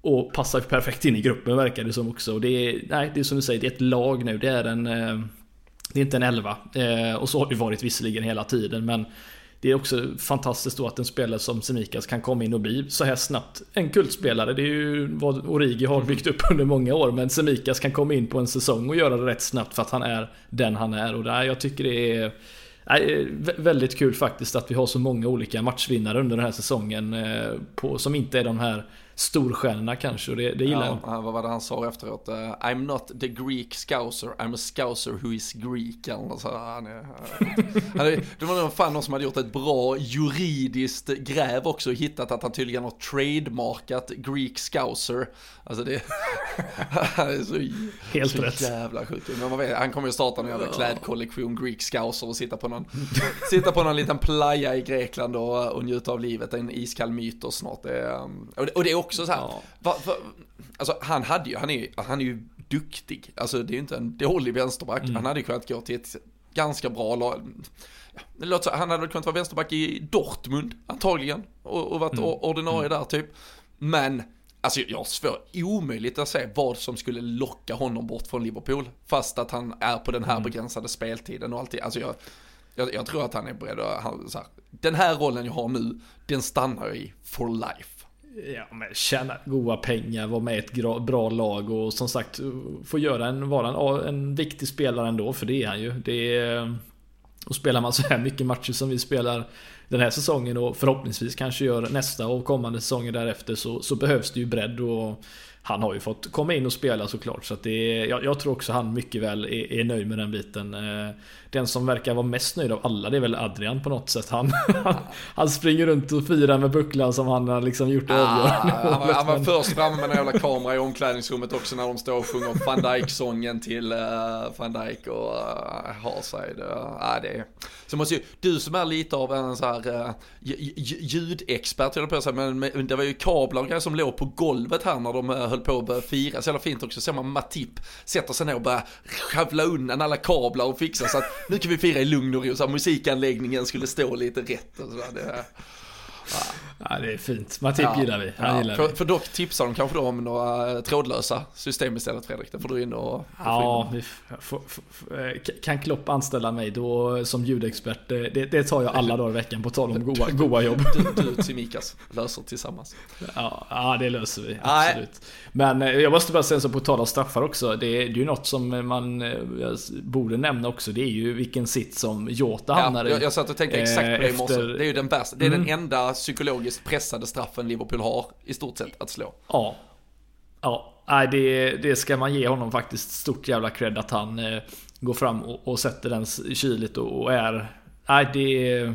Speaker 2: och passar perfekt in i gruppen verkar det som också. Och det är, nej, det är som du säger, det är ett lag nu. Det är en... Eh, det är inte en elva. Eh, och så har det varit visserligen hela tiden, men det är också fantastiskt då att en spelare som Semikas kan komma in och bli så här snabbt en kultspelare. Det är ju vad Origi har byggt upp under många år. Men Semikas kan komma in på en säsong och göra det rätt snabbt för att han är den han är. Och där, jag tycker det är väldigt kul faktiskt att vi har så många olika matchvinnare under den här säsongen. Eh, på, som inte är de här storstjärnorna kanske och det, det gillar
Speaker 1: ja, jag. Vad var det han sa efteråt? Uh, I'm not the Greek scouser, I'm a scouser who is Greek. Eller så, han är, uh, han är, det var nog fan någon som hade gjort ett bra juridiskt gräv också och hittat att han tydligen har trademarkat Greek scouser. Alltså det han är så,
Speaker 2: Helt
Speaker 1: så
Speaker 2: rätt.
Speaker 1: jävla sjukt. Men vet, han kommer ju starta en jävla klädkollektion Greek scouser och sitta på någon, sitta på någon liten playa i Grekland och, och njuta av livet. En iskall mytos snart. Det, um, och, det, och det är också också så här, ja. va, va, alltså han hade ju, han är, han är ju duktig, alltså det är ju inte en dålig vänsterback, mm. han hade ju kunnat gå till ett ganska bra lag. Ja, så, han hade väl kunnat vara vänsterback i Dortmund antagligen och, och varit mm. ordinarie mm. där typ. Men Alltså jag har svårt, omöjligt att se vad som skulle locka honom bort från Liverpool. Fast att han är på den här mm. begränsade speltiden och alltid. Alltså jag, jag, jag tror att han är beredd att, han, så här, den här rollen jag har nu, den stannar jag i for life.
Speaker 2: Ja, men tjäna goda pengar, vara med i ett bra lag och som sagt få göra en, vara en, en viktig spelare ändå, för det är han ju. Det är, och spelar man så här mycket matcher som vi spelar den här säsongen och förhoppningsvis kanske gör nästa och kommande säsonger därefter så, så behövs det ju bredd och han har ju fått komma in och spela såklart. Så det är, jag, jag tror också han mycket väl är, är, nöjd med den biten. Eh, den som verkar vara mest nöjd av alla det är väl Adrian på något sätt. Han, han, springer runt och firar med bucklan som han har liksom gjort det ah,
Speaker 1: avgörande han, var, han var först framme med en jävla kamera i omklädningsrummet också när de står och sjunger van Dijk-sången till uh, van Dijk och uh, har sig. Det, uh, det Så måste ju, du som är lite av en så här uh, ljudexpert höll på att säga, men, men det var ju kablar som låg på golvet här när de höll på att börja fira. Så jävla fint också, ser man Matip sätter sig ner och börjar skavla undan alla kablar och fixa så att nu kan vi fira i lugn och ro, så att musikanläggningen skulle stå lite rätt och sådär. Det,
Speaker 2: Ja, det är fint. Matip ja, gillar vi. Han
Speaker 1: ja,
Speaker 2: gillar
Speaker 1: för,
Speaker 2: vi.
Speaker 1: för dock tipsar de kanske då om några eh, trådlösa system istället Fredrik. Det får du in och...
Speaker 2: Ja, får, eh, kan Klopp anställa mig då som ljudexpert? Det, det tar jag alla dagar i veckan på tal om goa, goa jobb.
Speaker 1: Du, du till Mikas löser tillsammans.
Speaker 2: Ja, ja, det löser vi. Absolut. Nej. Men eh, jag måste bara säga så på tal om straffar också. Det, är, det är ju något som man borde nämna också. Det är ju vilken sitt som Jota hamnar
Speaker 1: i. Jag, jag satt och tänkte exakt på det i morse. Det är ju den bästa. Det är mm. den enda psykologiskt pressade straffen Liverpool har i stort sett att slå.
Speaker 2: Ja. Ja, nej det, det ska man ge honom faktiskt stort jävla cred att han eh, går fram och, och sätter den kyligt och, och är Nej, det,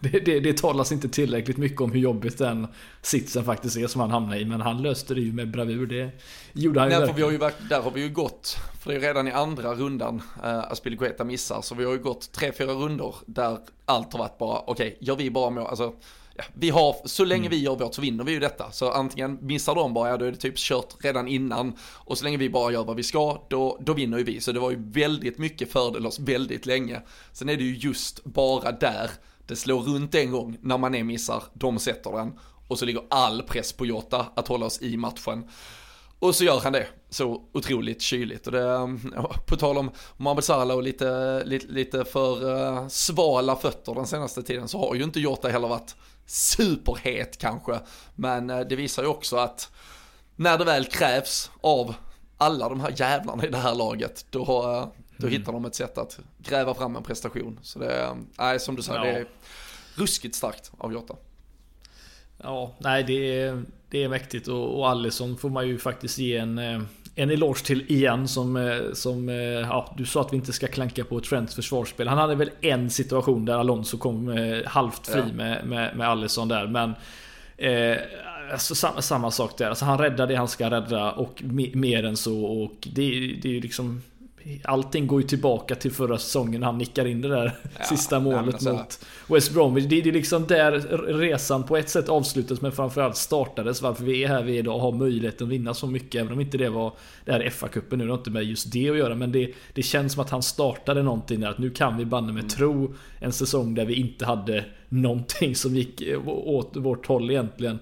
Speaker 2: det, det, det talas inte tillräckligt mycket om hur jobbigt den sitsen faktiskt är som han hamnade i. Men han löste det ju med bravur. Det gjorde han ju
Speaker 1: Nej, för vi har ju, Där har vi ju gått, för det är ju redan i andra rundan äh, Aspilicueta missar. Så vi har ju gått tre, fyra rundor där allt har varit bara, okej, okay, gör vi bara mål, alltså ja, vi har, så länge mm. vi gör vårt så vinner vi ju detta. Så antingen missar de bara, ja då är det typ kört redan innan. Och så länge vi bara gör vad vi ska, då, då vinner ju vi. Så det var ju väldigt mycket fördel oss väldigt länge. Sen är det ju just bara där det slår runt en gång när man är missar, de sätter den. Och så ligger all press på Jota att hålla oss i matchen. Och så gör han det så otroligt kyligt. Och det, på tal om Mohamed Salah och lite, lite, lite för uh, svala fötter den senaste tiden så har ju inte Jota heller varit superhet kanske. Men uh, det visar ju också att när det väl krävs av alla de här jävlarna i det här laget, då, uh, då mm. hittar de ett sätt att gräva fram en prestation. Så det är, som du säger, ja. det är ruskigt starkt av Jota.
Speaker 2: Ja, nej det är, det är mäktigt och, och Allison får man ju faktiskt ge en, eh, en eloge till igen som, eh, som eh, ja, du sa att vi inte ska klanka på Trents försvarsspel. Han hade väl en situation där Alonso kom halvt fri ja. med, med, med Allison där men eh, alltså, samma, samma sak där. Alltså, han räddar det han ska rädda och mer än så och det, det är liksom Allting går ju tillbaka till förra säsongen han nickar in det där ja, sista målet ja, mot West Bromwich. Det, det är liksom där resan på ett sätt avslutades men framförallt startades. Varför vi är här vi är idag och har möjligheten att vinna så mycket. Även om inte det var det här FA-cupen nu. Det har inte med just det att göra. Men det, det känns som att han startade någonting där. Att nu kan vi banne med mm. tro en säsong där vi inte hade någonting som gick åt vårt håll egentligen.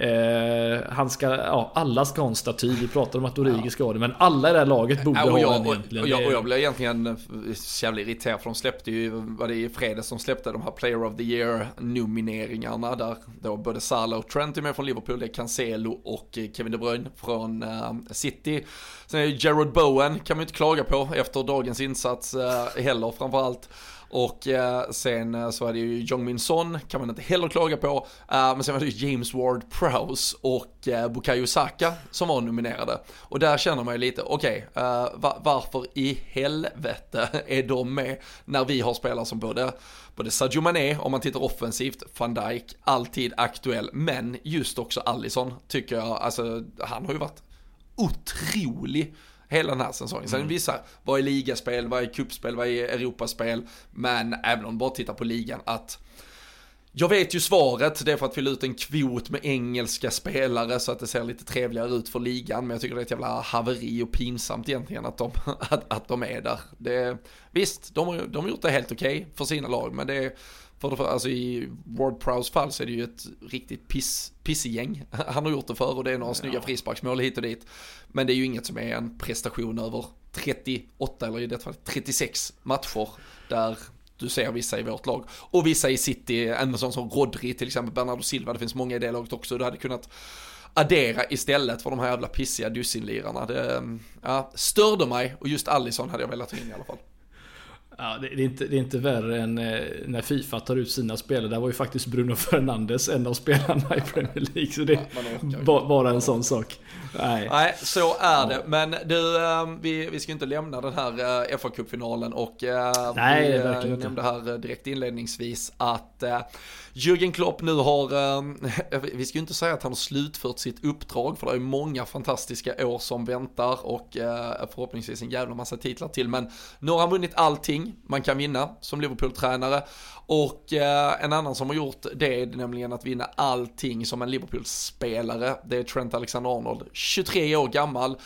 Speaker 2: Eh, han ska, ja, alla ska ha en staty. Vi pratar om att Origi ska ha det, men alla i det här laget borde ja, ha en egentligen.
Speaker 1: Och jag, och jag blev egentligen så jävla irriterad för de släppte ju, var det i fredags som släppte de här Player of the Year nomineringarna där då både Salah och Trent är med från Liverpool, det är Cancelo och Kevin De Bruyne från uh, City. Sen är det Jared Bowen, kan man ju inte klaga på efter dagens insats uh, heller framförallt. Och eh, sen eh, så är det ju Jong Min Son, kan man inte heller klaga på. Eh, men sen var det ju James Ward Prowse och Bukayo Saka som var nominerade. Och där känner man ju lite, okej, okay, varför i helvete är de med när vi har spelare som både både Sadio Mané, om man tittar offensivt, van Dijk, alltid aktuell, men just också Allison tycker jag, alltså han har ju varit otrolig hela den här säsongen. Sen mm. vissa, vad är ligaspel, vad är kuppspel, vad är Europaspel, men även om du bara tittar på ligan, att jag vet ju svaret, det är för att fylla ut en kvot med engelska spelare så att det ser lite trevligare ut för ligan. Men jag tycker det är ett jävla haveri och pinsamt egentligen att de, att, att de är där. Det, visst, de har, de har gjort det helt okej okay för sina lag, men det är, för, för, alltså i Ward Prowse fall så är det ju ett riktigt piss, pissegäng han har gjort det för och det är några ja. snygga frisparksmål hit och dit. Men det är ju inget som är en prestation över 38 eller i detta fall 36 matcher där du ser vissa i vårt lag. Och vissa i City, en sån som Rodri till exempel, Bernardo Silva, det finns många i det laget också. Du hade kunnat addera istället för de här jävla pissiga dussinlirarna. Det ja, störde mig och just Allison hade jag velat ha in i alla fall.
Speaker 2: Ja, det, är inte, det är inte värre än eh, när Fifa tar ut sina spelare. Där var ju faktiskt Bruno Fernandes en av spelarna i Premier League. Så det är bara en sån sak.
Speaker 1: Nej. Nej, så är det. Men du, ehm, vi, vi ska inte lämna den här uh, fa Cup-finalen och
Speaker 2: Nej,
Speaker 1: vi
Speaker 2: verkligen
Speaker 1: nämnde här direkt inledningsvis att Jürgen Klopp nu har, vi ska ju inte säga att han har slutfört sitt uppdrag för det är många fantastiska år som väntar och förhoppningsvis en jävla massa titlar till. Men nu har han vunnit allting man kan vinna som Liverpool-tränare och eh, en annan som har gjort det är nämligen att vinna allting som en Liverpool-spelare. Det är Trent Alexander-Arnold, 23 år gammal,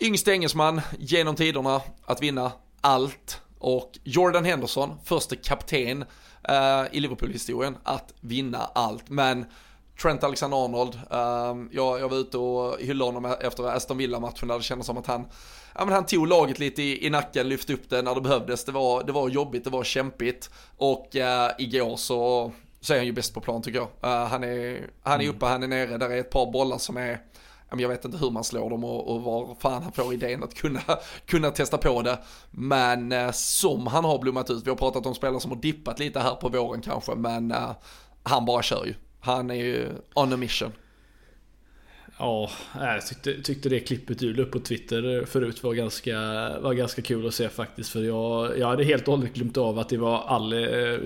Speaker 1: yngste engelsman genom tiderna att vinna allt. Och Jordan Henderson, första kapten eh, i Liverpool-historien att vinna allt. Men Trent Alexander-Arnold, eh, jag, jag var ute och hyllade honom efter Aston Villa-matchen där det kändes som att han ja, men han tog laget lite i, i nacken, lyfte upp det när det behövdes. Det var, det var jobbigt, det var kämpigt. Och uh, igår så, så är han ju bäst på plan tycker jag. Uh, han, är, han är mm. uppe, han är nere, där är ett par bollar som är jag vet inte hur man slår dem och, och var fan han får idén att kunna, kunna testa på det. Men eh, som han har blommat ut, vi har pratat om spelare som har dippat lite här på våren kanske, men eh, han bara kör ju. Han är ju on a mission.
Speaker 2: Ja, jag tyckte, tyckte det klippet du upp på Twitter förut var ganska, var ganska kul att se faktiskt. För jag, jag hade helt och hållet glömt av att det var all... Eh,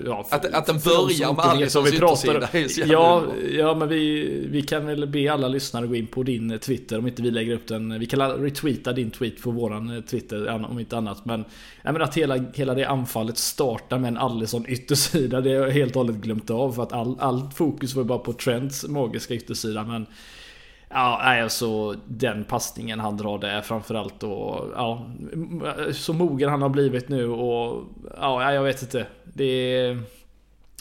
Speaker 2: ja,
Speaker 1: för, att, att den börjar med Alissons
Speaker 2: yttersida. Ja, ja, men vi, vi kan väl be alla lyssnare gå in på din Twitter om inte vi lägger upp den. Vi kan retweeta din tweet på våran Twitter om inte annat. Men, jag menar att hela, hela det anfallet startar med en Alisson yttersida. Det har jag helt och hållet glömt av. För att all, allt fokus var bara på Trents magiska yttersida. Men Ja, alltså den passningen han drar där framförallt och ja, så mogen han har blivit nu och ja, jag vet inte. Det är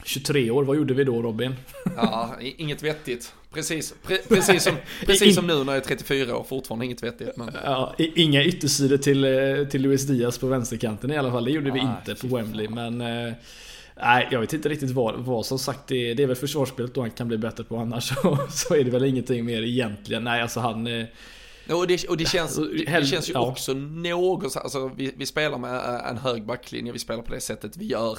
Speaker 2: 23 år, vad gjorde vi då Robin?
Speaker 1: Ja, inget vettigt. Precis, pre precis, som, precis som nu när jag är 34 år, fortfarande inget vettigt. Men...
Speaker 2: Ja, inga yttersidor till, eh, till Luis Diaz på vänsterkanten i alla fall, det gjorde vi inte på Wembley. Men eh, Nej, jag vet inte riktigt vad, vad som sagt det, det är väl försvarsspelet då han kan bli bättre på annars så, så är det väl ingenting mer egentligen. Nej, alltså han... Eh,
Speaker 1: och det, och det känns, det, det känns ju ja. också något, alltså vi, vi spelar med en hög backlinje, vi spelar på det sättet vi gör.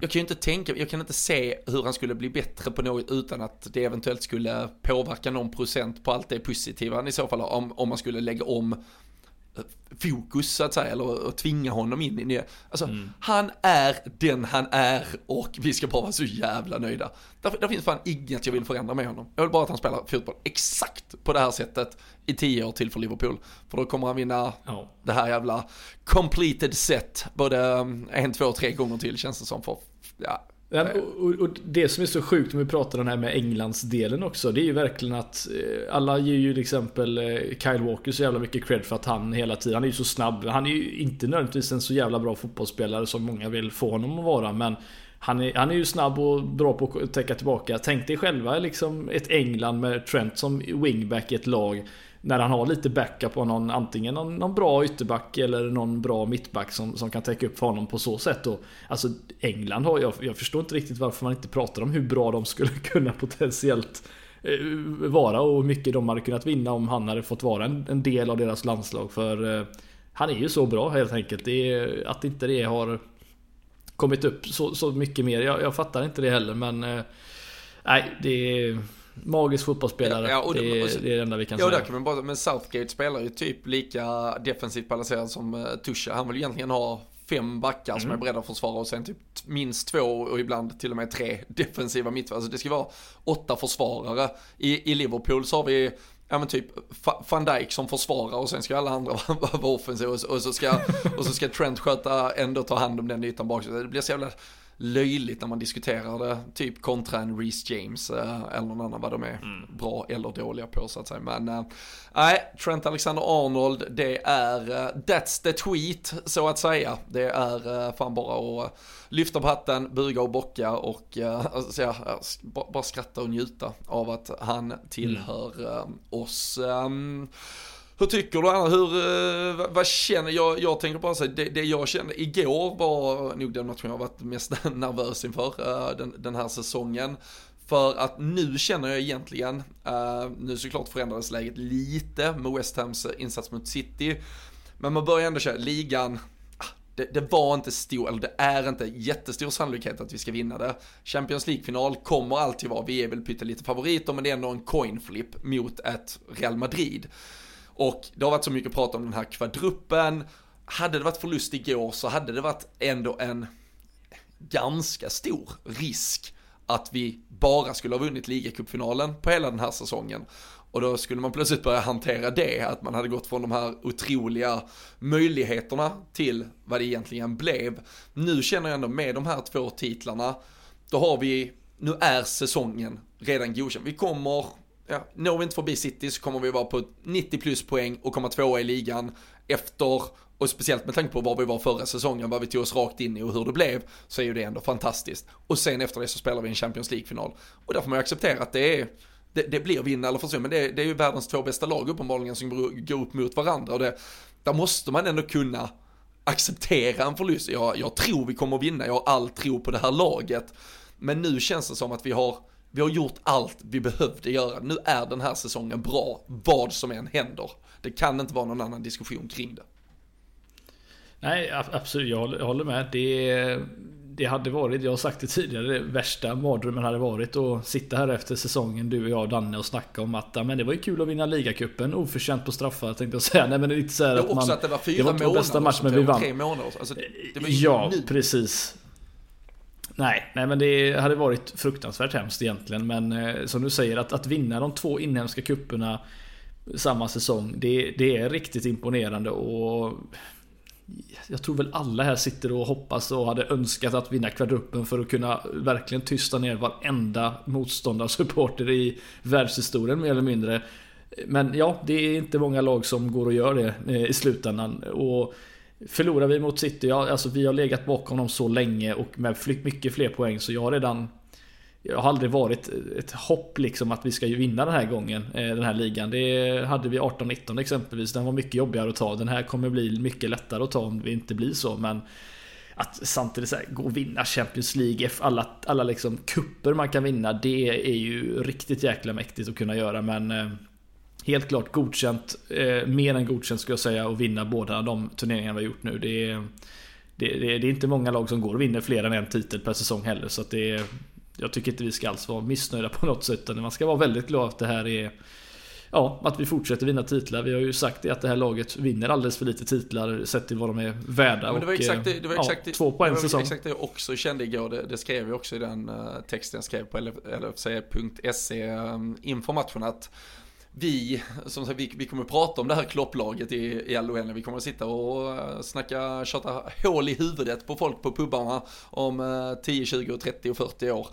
Speaker 1: Jag kan ju inte tänka, jag kan inte se hur han skulle bli bättre på något utan att det eventuellt skulle påverka någon procent på allt det positiva i så fall om, om man skulle lägga om fokus så att säga, eller att tvinga honom in i det. Alltså, mm. han är den han är och vi ska bara vara så jävla nöjda. Där, där finns fan inget jag vill förändra med honom. Jag vill bara att han spelar fotboll exakt på det här sättet i tio år till för Liverpool. För då kommer han vinna oh. det här jävla completed set både um, en, två, tre gånger till känns det som för, Ja,
Speaker 2: och, och, det som är så sjukt om vi pratar om den här med Englands delen också Det är ju verkligen att eh, Alla ger ju till exempel eh, Kyle Walker så jävla mycket cred för att han hela tiden Han är ju så snabb. Han är ju inte nödvändigtvis en så jävla bra fotbollsspelare som många vill få honom att vara men han är, han är ju snabb och bra på att täcka tillbaka. Tänk dig själva liksom ett England med Trent som wingback i ett lag när han har lite backup på någon, antingen någon, någon, bra ytterback eller någon bra mittback som, som kan täcka upp för honom på så sätt. Och, alltså England har, jag, jag förstår inte riktigt varför man inte pratar om hur bra de skulle kunna potentiellt eh, vara och hur mycket de hade kunnat vinna om han hade fått vara en, en del av deras landslag. För eh, han är ju så bra helt enkelt. Det är, att inte det har kommit upp så, så mycket mer. Jag, jag fattar inte det heller men eh, Nej, det är Magisk fotbollsspelare. Ja, och, det, är, och, det är det enda vi kan
Speaker 1: ja,
Speaker 2: säga.
Speaker 1: Kan man bara, men Southgate spelar ju typ lika defensivt balanserad som uh, Tusha. Han vill egentligen ha fem backar mm. som är beredda att försvara och sen typ minst två och ibland till och med tre defensiva mittfältare. Alltså det ska vara åtta försvarare. I, I Liverpool så har vi ja men typ van Dijk som försvarar och sen ska alla andra vara offensiva och, och, så ska, och så ska Trent sköta, ändå ta hand om den ytan bak. Det blir så jävla löjligt när man diskuterar det, typ kontra en Reece James eh, eller någon annan vad de är mm. bra eller dåliga på så att säga. Men eh, nej, Trent Alexander-Arnold, det är, uh, that's the tweet så att säga. Det är fan bara att lyfta på hatten, buga och bocka och alltså, ja, bara skratta och njuta av att han tillhör mm. oss. Hur tycker du Anna? Hur, eh, vad, vad känner jag? Jag tänker bara säga, det, det jag kände igår var nog den matchen jag varit mest nervös inför uh, den, den här säsongen. För att nu känner jag egentligen, uh, nu såklart förändrades läget lite med West Hams insats mot City. Men man börjar ändå känna, ligan, ah, det, det, var inte stor, eller det är inte jättestor sannolikhet att vi ska vinna det. Champions League-final kommer alltid vara, vi är väl pyttelite favoriter, men det är ändå en coin flip mot ett Real Madrid. Och det har varit så mycket prat om den här kvadruppen. Hade det varit förlust igår så hade det varit ändå en ganska stor risk att vi bara skulle ha vunnit ligacupfinalen på hela den här säsongen. Och då skulle man plötsligt börja hantera det, att man hade gått från de här otroliga möjligheterna till vad det egentligen blev. Nu känner jag ändå med de här två titlarna, då har vi, nu är säsongen redan godkänd. Vi kommer ja, når vi inte förbi City så kommer vi vara på 90 plus poäng och komma tvåa i ligan efter, och speciellt med tanke på var vi var förra säsongen, vad vi tog oss rakt in i och hur det blev, så är ju det ändå fantastiskt. Och sen efter det så spelar vi en Champions League-final. Och där får man ju acceptera att det är, det, det blir vinna eller försvinna, men det, det, är ju världens två bästa lag uppenbarligen som går upp mot varandra och det, där måste man ändå kunna acceptera en förlust. Jag, jag tror vi kommer vinna, jag har all tro på det här laget. Men nu känns det som att vi har vi har gjort allt vi behövde göra. Nu är den här säsongen bra, vad som än händer. Det kan inte vara någon annan diskussion kring det.
Speaker 2: Nej, absolut. Jag håller med. Det, det hade varit, jag har sagt det tidigare, det värsta mardrömmen hade varit att sitta här efter säsongen, du och jag och Danne och snacka om att men det var ju kul att vinna ligacupen, oförtjänt på straffar tänkte jag säga. Nej men det är inte så här att man...
Speaker 1: att det var fyra det var månader, bästa match, men vi vann. Tre månader. Alltså,
Speaker 2: ja, nu. precis. Nej, nej men det hade varit fruktansvärt hemskt egentligen. Men eh, som du säger, att, att vinna de två inhemska kupperna samma säsong, det, det är riktigt imponerande och jag tror väl alla här sitter och hoppas och hade önskat att vinna kvadruppen för att kunna verkligen tysta ner varenda motståndarsupporter i världshistorien mer eller mindre. Men ja, det är inte många lag som går och gör det eh, i slutändan. Och Förlorar vi mot City, ja, alltså vi har legat bakom dem så länge och med mycket fler poäng så jag har redan jag har aldrig varit ett hopp liksom att vi ska vinna den här gången, eh, den här ligan. Det hade vi 18-19 exempelvis. Den var mycket jobbigare att ta. Den här kommer bli mycket lättare att ta om det inte blir så. Men att samtidigt så här, gå och vinna Champions League, alla, alla liksom kupper man kan vinna, det är ju riktigt jäkla mäktigt att kunna göra. Men eh, helt klart godkänt, eh, mer än godkänt skulle jag säga, att vinna båda de turneringarna vi har gjort nu. Det är, det, det, det är inte många lag som går och vinner fler än en titel per säsong heller. Så att det är, jag tycker inte vi ska alls vara missnöjda på något sätt. Utan man ska vara väldigt glad att det här är Ja, att vi fortsätter vinna titlar. Vi har ju sagt det att det här laget vinner alldeles för lite titlar sett till vad de är värda.
Speaker 1: Ja, det var exakt det, det, var exakt
Speaker 2: ja, två på en säsong.
Speaker 1: exakt det jag också kände igår. Det, det skrev jag också i den uh, texten jag skrev på lfc.se um, inför matchen. Att vi, som sagt, vi, vi kommer att prata om det här klopplaget i, i all. Vi kommer att sitta och eh, snacka, tjata hål i huvudet på folk på pubarna om 10, 20, 30 och 40 år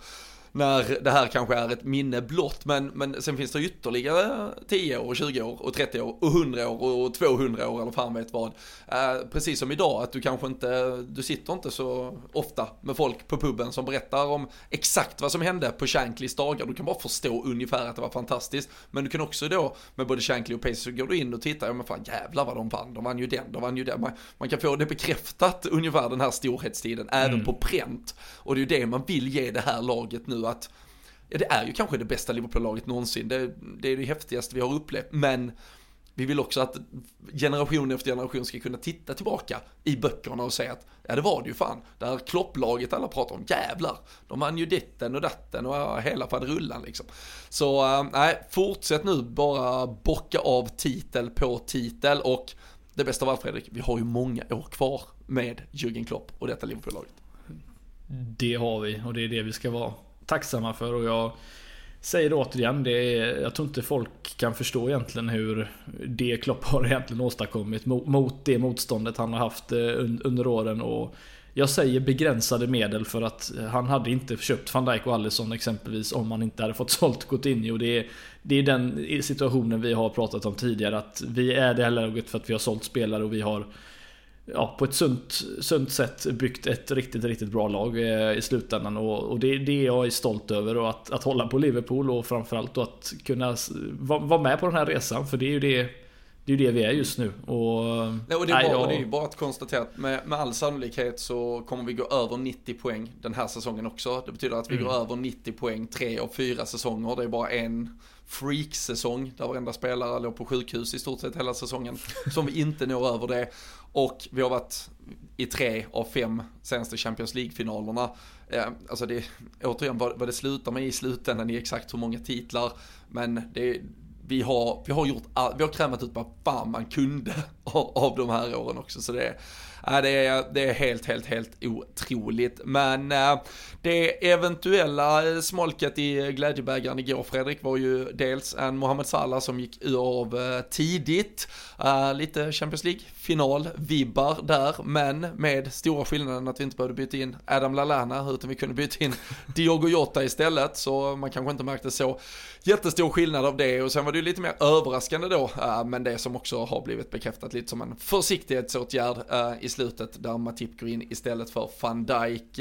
Speaker 1: när det här kanske är ett minne blott. Men, men sen finns det ytterligare 10 år, 20 år och 30 år och 100 år och 200 år eller fan vet vad. Eh, precis som idag att du kanske inte, du sitter inte så ofta med folk på puben som berättar om exakt vad som hände på Shanklys dagar. Du kan bara förstå ungefär att det var fantastiskt. Men du kan också då med både Shankly och Pace så går du in och tittar, ja men fan jävlar vad de vann. De vann ju den, de vann ju den. Man, man kan få det bekräftat ungefär den här storhetstiden mm. även på pränt. Och det är ju det man vill ge det här laget nu att ja, det är ju kanske det bästa Liverpool-laget någonsin. Det, det är det häftigaste vi har upplevt. Men vi vill också att generation efter generation ska kunna titta tillbaka i böckerna och säga att ja det var det ju fan. Det här klopplaget alla pratar om, jävlar. De vann ju ditten och datten och hela faderullan liksom. Så eh, nej, äh, fortsätt nu bara bocka av titel på titel och det bästa av allt Fredrik, vi har ju många år kvar med Jürgen Klopp och detta Liverpool-laget.
Speaker 2: Det har vi och det är det vi ska vara tacksamma för och jag säger det återigen, det är, jag tror inte folk kan förstå egentligen hur det Klopp har egentligen åstadkommit mot det motståndet han har haft eh, under åren. Och jag säger begränsade medel för att eh, han hade inte köpt van Dijk och Alisson exempelvis om han inte hade fått sålt Coutinho. Det är, det är den situationen vi har pratat om tidigare att vi är det här laget för att vi har sålt spelare och vi har ja, på ett sunt, sunt sätt byggt ett riktigt, riktigt bra lag eh, i slutändan. Och, och det är det jag är stolt över. Och att, att hålla på Liverpool och framförallt att kunna vara med på den här resan. För det är ju det det är ju det vi är just nu. Och,
Speaker 1: nej, och, det, är bara, och det är ju bara att konstatera att med, med all sannolikhet så kommer vi gå över 90 poäng den här säsongen också. Det betyder att vi mm. går över 90 poäng tre av fyra säsonger. Det är bara en freak-säsong där varenda spelare låg på sjukhus i stort sett hela säsongen. Som vi inte når över det. Och vi har varit i tre av fem senaste Champions League-finalerna. Eh, alltså det, återigen vad, vad det slutar med i slutändan i exakt hur många titlar. Men det, vi har, vi har gjort all, vi har krämat ut vad fan man kunde av, av de här åren också. Så det, det, är, det är helt, helt, helt otroligt. Men äh, det eventuella smolket i glädjebägaren igår Fredrik var ju dels en Mohamed Salah som gick av äh, tidigt. Äh, lite Champions League-final-vibbar där, men med stora skillnaden att vi inte behövde byta in Adam Lallana utan vi kunde byta in Diogo Jota istället. Så man kanske inte märkte så jättestor skillnad av det och sen var det ju lite mer överraskande då, men det som också har blivit bekräftat lite som en försiktighetsåtgärd i slutet där Matip går in istället för van Dijk.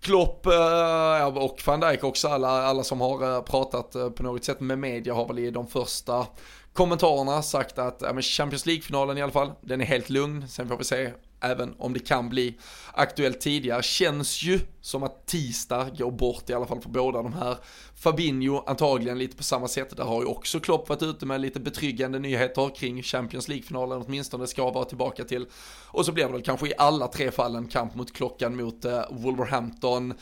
Speaker 1: Klopp eh, och van Dijk också, alla, alla som har eh, pratat eh, på något sätt med media har väl i de första kommentarerna sagt att ja, Champions League-finalen i alla fall, den är helt lugn. Sen får vi se även om det kan bli aktuellt tidigare, känns ju som att tisdag går bort i alla fall för båda de här. Fabinho antagligen lite på samma sätt, där har ju också Klopp varit ute med lite betryggande nyheter kring Champions League-finalen åtminstone ska vara tillbaka till. Och så blir det väl kanske i alla tre fallen kamp mot klockan mot eh, Wolverhampton.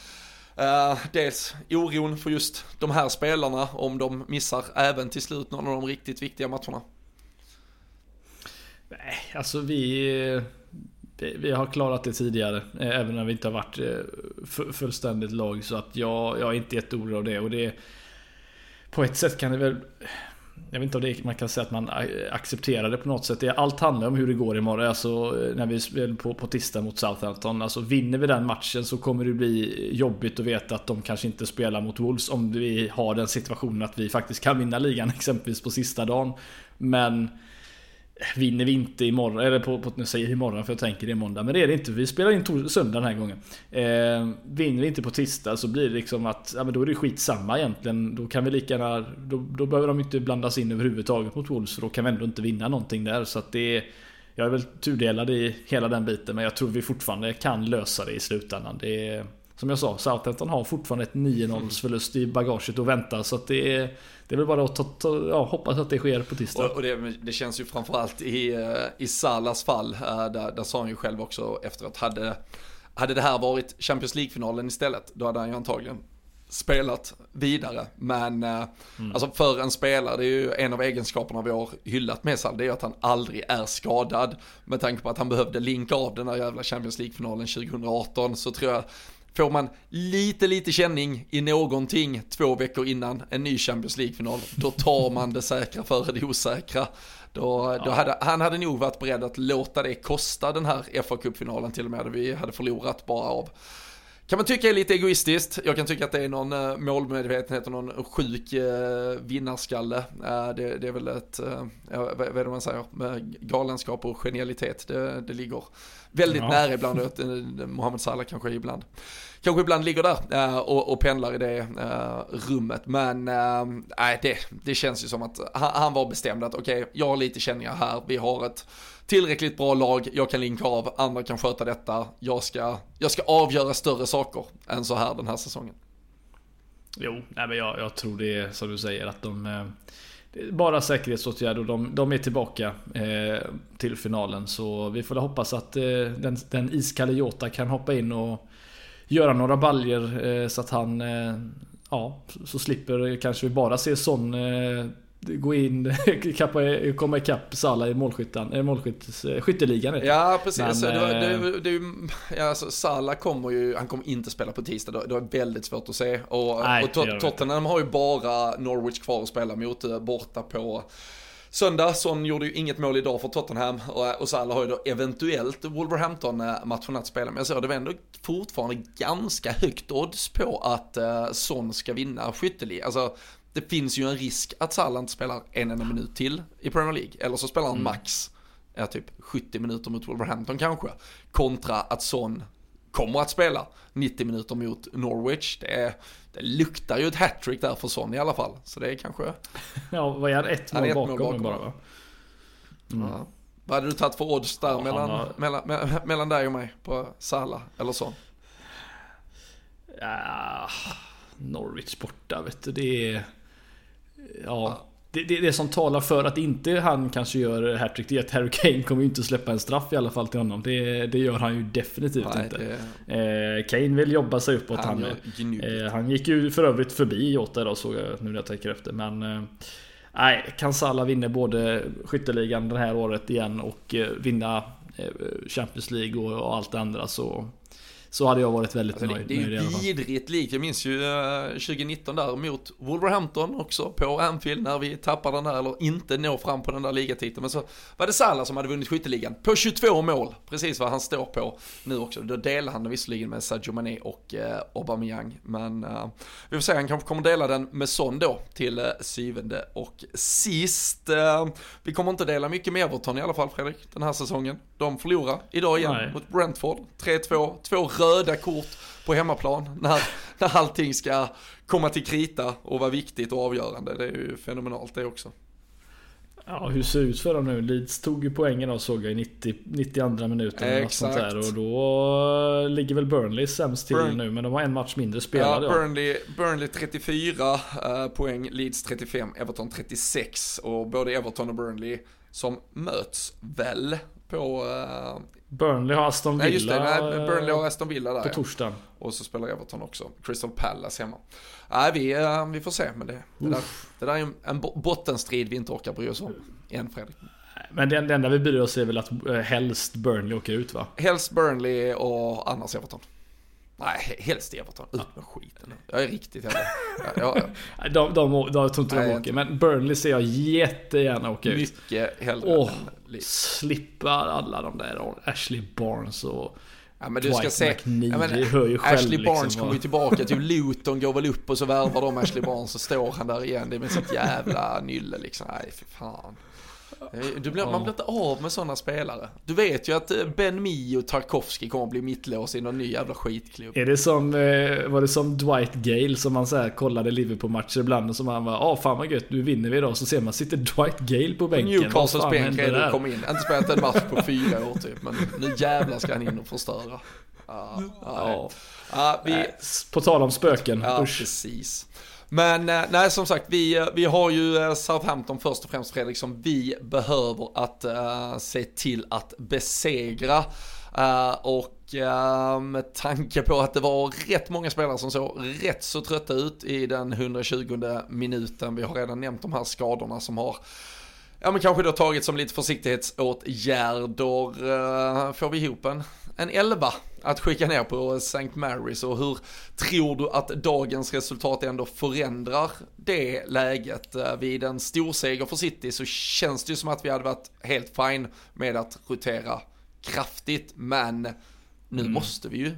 Speaker 1: Uh, dels oron för just de här spelarna om de missar även till slut någon av de riktigt viktiga matcherna.
Speaker 2: Nej, alltså vi vi har klarat det tidigare, eh, även när vi inte har varit eh, fullständigt lag. Så att jag, jag är inte jätteorolig av det. Och det på ett sätt kan det väl... Jag vet inte om det man kan säga att man eh, accepterar det på något sätt. Allt handlar om hur det går imorgon. Alltså när vi spelar på, på tisdag mot Southampton. Alltså vinner vi den matchen så kommer det bli jobbigt att veta att de kanske inte spelar mot Wolves. Om vi har den situationen att vi faktiskt kan vinna ligan exempelvis på sista dagen. Men Vinner vi inte imorgon, eller på, på, nu säger imorgon för jag tänker det är måndag, men det är det inte. Vi spelar in söndag den här gången. Eh, vinner vi inte på tisdag så blir det liksom att, ja men då är det skitsamma egentligen. Då kan vi lika gärna, då, då behöver de inte blandas in överhuvudtaget mot Wolves för då kan vi ändå inte vinna någonting där. Så att det är, jag är väl tudelad i hela den biten men jag tror vi fortfarande kan lösa det i slutändan. Det är, som jag sa, Southampton har fortfarande ett 9-0 förlust i bagaget och väntar så att det är det är väl bara att ta, ta, ja, hoppas att det sker på tisdag.
Speaker 1: Och, det, det, känns ju framförallt i, eh, i Salas fall, eh, där, där sa han ju själv också efteråt, hade, hade det här varit Champions League-finalen istället, då hade han ju antagligen spelat vidare. Men eh, mm. alltså för en spelare, det är ju en av egenskaperna vi har hyllat med Sal, det är att han aldrig är skadad. Med tanke på att han behövde linka av den här jävla Champions League-finalen 2018 så tror jag Får man lite, lite känning i någonting två veckor innan en ny Champions League-final, då tar man det säkra före det osäkra. Då, då hade, han hade nog varit beredd att låta det kosta den här fa Cup-finalen till och med, vi hade förlorat bara av kan man tycka är lite egoistiskt. Jag kan tycka att det är någon uh, målmedvetenhet och någon sjuk uh, vinnarskalle. Uh, det, det, är väl ett, vad, är det man säger, galenskap och genialitet. Det, det ligger väldigt ja. nära ibland. Mohamed Salah kanske ibland kanske ibland ligger där och, och pendlar i det rummet. Men uh, det, det känns ju som att han, han var bestämd att okej, okay, jag har lite känningar här, vi har ett tillräckligt bra lag, jag kan linka av, andra kan sköta detta, jag ska, jag ska avgöra större saker än så här den här säsongen.
Speaker 2: Jo, nej men jag, jag tror det är som du säger att de eh, bara säkerhetsåtgärder och de, de är tillbaka eh, till finalen. Så vi får hoppas att eh, den, den iskalle Jota kan hoppa in och göra några baljer eh, så att han... Eh, ja, så slipper kanske vi bara se sån eh, gå in, kappa, komma ikapp Salah i målskyttan, målskytt, skytteligan.
Speaker 1: Ja precis, Men, det, det, ja, alltså, Salah kommer ju, han kommer inte spela på tisdag, det, är väldigt svårt att se. Och, nej, och Tottenham har ju bara Norwich kvar att spela mot, borta på söndag. Son gjorde ju inget mål idag för Tottenham och, och Salah har ju då eventuellt Wolverhampton-matchen att spela. Men jag ser det var ändå fortfarande ganska högt odds på att Son ska vinna skytteligan. Alltså, det finns ju en risk att Salah inte spelar en enda minut till i Premier League. Eller så spelar han mm. max, ja, typ 70 minuter mot Wolverhampton kanske. Kontra att Son kommer att spela 90 minuter mot Norwich. Det, är, det luktar ju ett hattrick där för Son i alla fall. Så det är kanske...
Speaker 2: Ja, vad är? Ett mål bakom, bakom bara va?
Speaker 1: Mm. Ja. Vad hade du tagit för odds där ja, mellan, har... mellan, mellan, mellan dig och mig på Sala eller så?
Speaker 2: Ja, Norwich borta vet du. Det är... Ja. Det, det, det som talar för att inte han kanske gör hattrick det är att Harry Kane kommer ju inte släppa en straff i alla fall till honom. Det, det gör han ju definitivt Nej, inte. Det... Eh, Kane vill jobba sig uppåt han, han eh, Han gick ju för övrigt förbi Jota idag såg jag nu när jag tänker efter. Men eh, Nej, kan Salah vinna både skytteligan det här året igen och eh, vinna eh, Champions League och allt det andra så så hade jag varit väldigt alltså, nöjd
Speaker 1: det, det är ju vidrigt likt. Jag minns ju 2019 där mot Wolverhampton också på Anfield när vi tappar den där, eller inte når fram på den där ligatiteln. Men så var det Salah som hade vunnit skytteligan på 22 mål, precis vad han står på nu också. Då delar han visserligen med Sadio Mané och eh, Aubameyang. Men uh, vi får se, han kanske kommer dela den med Son då till uh, syvende och sist. Uh, vi kommer inte dela mycket med Everton i alla fall Fredrik, den här säsongen. De förlorar idag igen Nej. mot Brentford, 3-2, två röda kort på hemmaplan när, när allting ska komma till krita och vara viktigt och avgörande. Det är ju fenomenalt det också.
Speaker 2: Ja, hur ser det ut för dem nu? Leeds tog ju poängen av såg jag i 90, 92 minuten. Exakt. Där, och då ligger väl Burnley sämst till Burn... nu, men de har en match mindre spelade.
Speaker 1: Ja, Burnley, Burnley 34 uh, poäng, Leeds 35, Everton 36. Och både Everton och Burnley som möts väl på uh,
Speaker 2: Burnley har Aston Villa. Nej just det,
Speaker 1: nej, Burnley har Aston Villa där
Speaker 2: På torsdagen.
Speaker 1: Och så spelar Everton också. Crystal Palace hemma. Nej, vi, uh, vi får se. Men det, det, där, det där är en, en bottenstrid vi inte orkar bry oss om. Än Fredrik.
Speaker 2: Men det, det enda vi bryr oss är väl att uh, helst Burnley åker ut va?
Speaker 1: Helst Burnley och annars Everton. Nej, helst Everton. Ut med skiten. Jag är riktigt jävla...
Speaker 2: Ja, ja. de, de, de, jag tror inte de åker. Men Burnley ser jag jättegärna åka
Speaker 1: ut. Mycket hellre
Speaker 2: Åh, än slippa alla de där Ashley Barnes och...
Speaker 1: Ja men du ska se, McNeely, ja, men, hör ju själv, Ashley Barnes liksom, kommer ju tillbaka till Luton, går väl upp och så värvar de Ashley Barnes och står han där igen. Det är med sitt jävla nylle liksom. Nej fy fan. Eh, du blir, man blir inte av med sådana spelare. Du vet ju att eh, Ben Mi och Tarkovsky kommer att bli mittlås i någon ny jävla skitklubb.
Speaker 2: Är det som, eh, var det som Dwight Gale som man så här kollade Liverpool-matcher ibland och som han var, ja ah, fan vad gött, nu vinner vi idag. Så ser man, sitter Dwight Gale på bänken.
Speaker 1: Newcastles bänk det kom in. Inte spelat en match på fyra år typ, men nu jävlar ska han in och förstöra.
Speaker 2: Ah, ja. Ah, vi... På tal om spöken.
Speaker 1: Ja, Usch. precis. Men eh, nej, som sagt, vi, eh, vi har ju eh, Southampton först och främst Fredrik som vi behöver att uh, se till att besegra. Uh, och uh, med tanke på att det var rätt många spelare som såg rätt så trötta ut i den 120 minuten. Vi har redan nämnt de här skadorna som har Ja men kanske då tagit som lite försiktighetsåtgärder. Uh, får vi ihop en, en 11 att skicka ner på St. Mary's och hur tror du att dagens resultat ändå förändrar det läget? Eh, vid en storseger för City så känns det ju som att vi hade varit helt fine med att rotera kraftigt, men nu mm. måste vi ju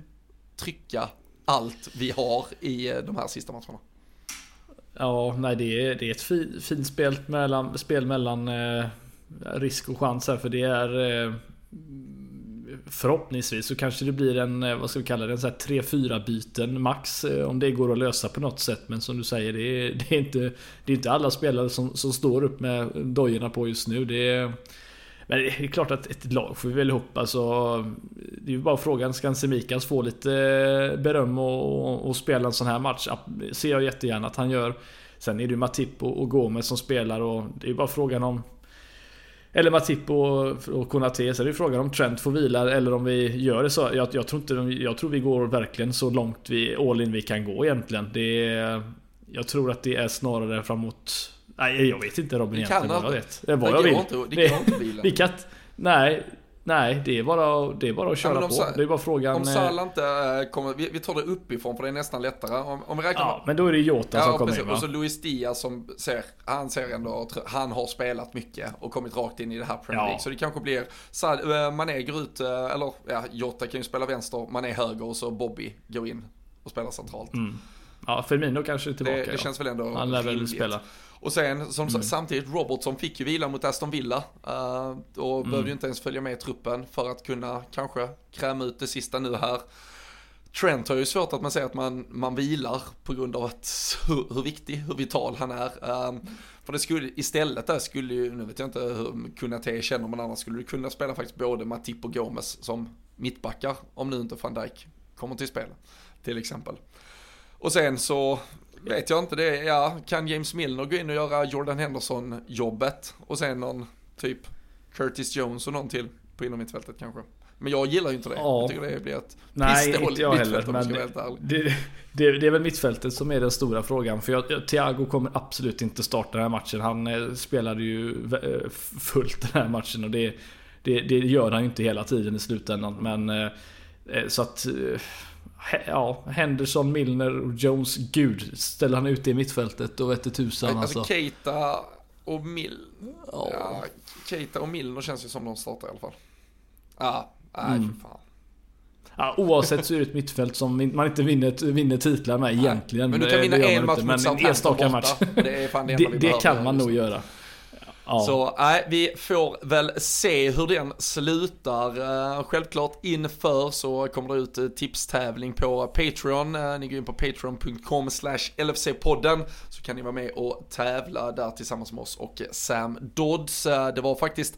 Speaker 1: trycka allt vi har i eh, de här sista matcherna.
Speaker 2: Ja, nej det är, det är ett fint spel mellan, spel mellan eh, risk och chans här för det är eh, Förhoppningsvis så kanske det blir en, eh, vad ska vi kalla det, en 3-4 byten max eh, om det går att lösa på något sätt. Men som du säger, det är, det är, inte, det är inte alla spelare som, som står upp med dojorna på just nu. Det är, men det är klart att ett lag får vi väl ihop. Alltså, eh, det är ju bara frågan, ska Semikas få lite beröm och, och, spela en sån här match? ser jag jättegärna att han gör. Sen är det ju Matip och, och Gomez som spelar och det är ju bara frågan om eller Matip och, och Konate. Så är det frågan om Trent får vila eller om vi gör det så. Jag, jag, tror, inte, jag tror vi går verkligen så långt vi, all in vi kan gå egentligen. Det är, jag tror att det är snarare framåt... Nej, jag vet inte Robin egentligen vad jag vet. Det vad jag vill. Inte, det går inte vila. Vi kan, nej, Nej, det är bara, det är bara att köra ja, på. Det är bara frågan...
Speaker 1: Om Salah inte äh, kommer, vi, vi, tar det uppifrån för det är nästan lättare. Om, om vi räknar
Speaker 2: Ja, med, men då är det Jota ja, som kommer in va?
Speaker 1: Och så Luis Diaz som ser, han ser ändå, han har spelat mycket och kommit rakt in i det här Premier League. Ja. Så det kanske blir, Sad, äh, Mané går ut, eller ja, Jota kan ju spela vänster, Mané höger och så Bobby går in och spelar centralt.
Speaker 2: Mm. Ja, Firmino kanske är tillbaka.
Speaker 1: Det, det känns väl ändå
Speaker 2: Han lär väl spela.
Speaker 1: Och sen som mm. samtidigt Robertson fick ju vila mot Aston Villa. Uh, och mm. behövde ju inte ens följa med i truppen för att kunna kanske kräma ut det sista nu här. Trent har ju svårt att man säger att man, man vilar på grund av att hur, hur viktig, hur vital han är. Um, för det skulle istället där skulle ju, nu vet jag inte hur Kunate känner men annars skulle du kunna spela faktiskt både Matip och Gomes som mittbackar om nu inte van Dijk kommer till spel till exempel. Och sen så vet jag inte det, ja kan James Milner gå in och göra Jordan Henderson jobbet och sen någon typ Curtis Jones och någon till på innermittfältet kanske. Men jag gillar ju inte det. Ja. Jag tycker det blir ett
Speaker 2: Nej, inte jag heller. Men det, det, det, är väl mittfältet som är den stora frågan. För jag, Thiago kommer absolut inte starta den här matchen. Han eh, spelade ju eh, fullt den här matchen och det, det, det gör han ju inte hela tiden i slutändan. Men eh, så att Ja, Henderson, Milner och Jones. Gud, ställer han ut det i mittfältet då vete tusan
Speaker 1: alltså. alltså. Keita och Milner. Ja, Keita och Milner känns ju som de startar i alla fall. Ja, nej mm. för fan.
Speaker 2: Ja, oavsett så är det ett mittfält som man inte vinner, vinner titlar med egentligen.
Speaker 1: Men du kan vinna en match mot Southampton
Speaker 2: match.
Speaker 1: Det, det, det,
Speaker 2: det kan man nog göra.
Speaker 1: Ja. Så nej, vi får väl se hur den slutar. Uh, självklart inför så kommer det ut uh, tipstävling på Patreon. Uh, ni går in på patreon.com slash LFC-podden så kan ni vara med och tävla där tillsammans med oss och Sam Dodds. det var faktiskt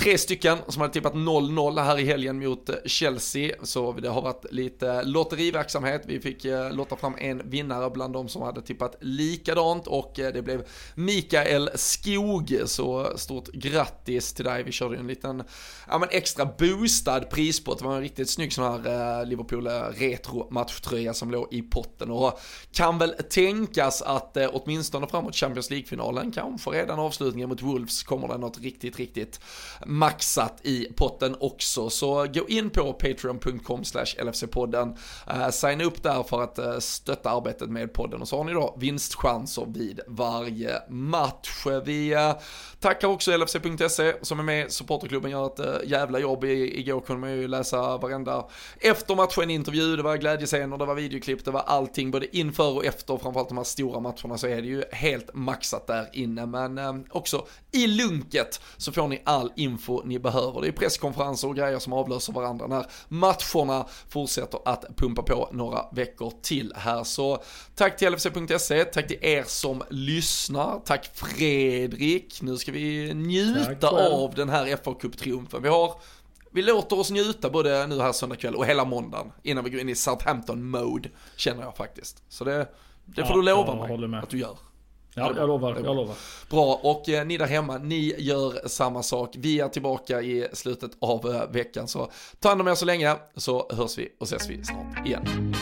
Speaker 1: Tre stycken som hade tippat 0-0 här i helgen mot eh, Chelsea. Så det har varit lite lotteriverksamhet. Vi fick eh, lotta fram en vinnare bland de som hade tippat likadant och eh, det blev Mikael Skog. Så stort grattis till dig. Vi körde en liten ja, men extra boostad prispott. Det var en riktigt snygg sån här Liverpool retro matchtröja som låg i potten. Och kan väl tänkas att åtminstone framåt Champions League-finalen, kanske redan avslutningen mot Wolves kommer det något riktigt, riktigt maxat i potten också. Så gå in på patreon.com LFC-podden, uh, eh, signa upp där för att uh, stötta arbetet med podden och så har ni då vinstchanser vid varje match. Vi uh, tackar också LFC.se som är med, supporterklubben gör ett uh, jävla jobb. I, igår kunde man ju läsa varenda efter matchen intervju, det var glädjescener, det var videoklipp, det var allting både inför och efter, framförallt de här stora matcherna så är det ju helt maxat där inne. Men också i lunket så får ni all information info ni behöver. Det är presskonferenser och grejer som avlöser varandra när matcherna fortsätter att pumpa på några veckor till här. Så tack till LFC.se, tack till er som lyssnar, tack Fredrik. Nu ska vi njuta av den här fa Cup-triumfen. Vi har vi låter oss njuta både nu här söndag kväll och hela måndagen innan vi går in i Southampton-mode, känner jag faktiskt. Så det, det får ja, du lova mig att du gör.
Speaker 2: Ja, jag lovar, jag lovar.
Speaker 1: Bra, och eh, ni där hemma, ni gör samma sak. Vi är tillbaka i slutet av eh, veckan, så ta hand om er så länge, så hörs vi och ses vi snart igen.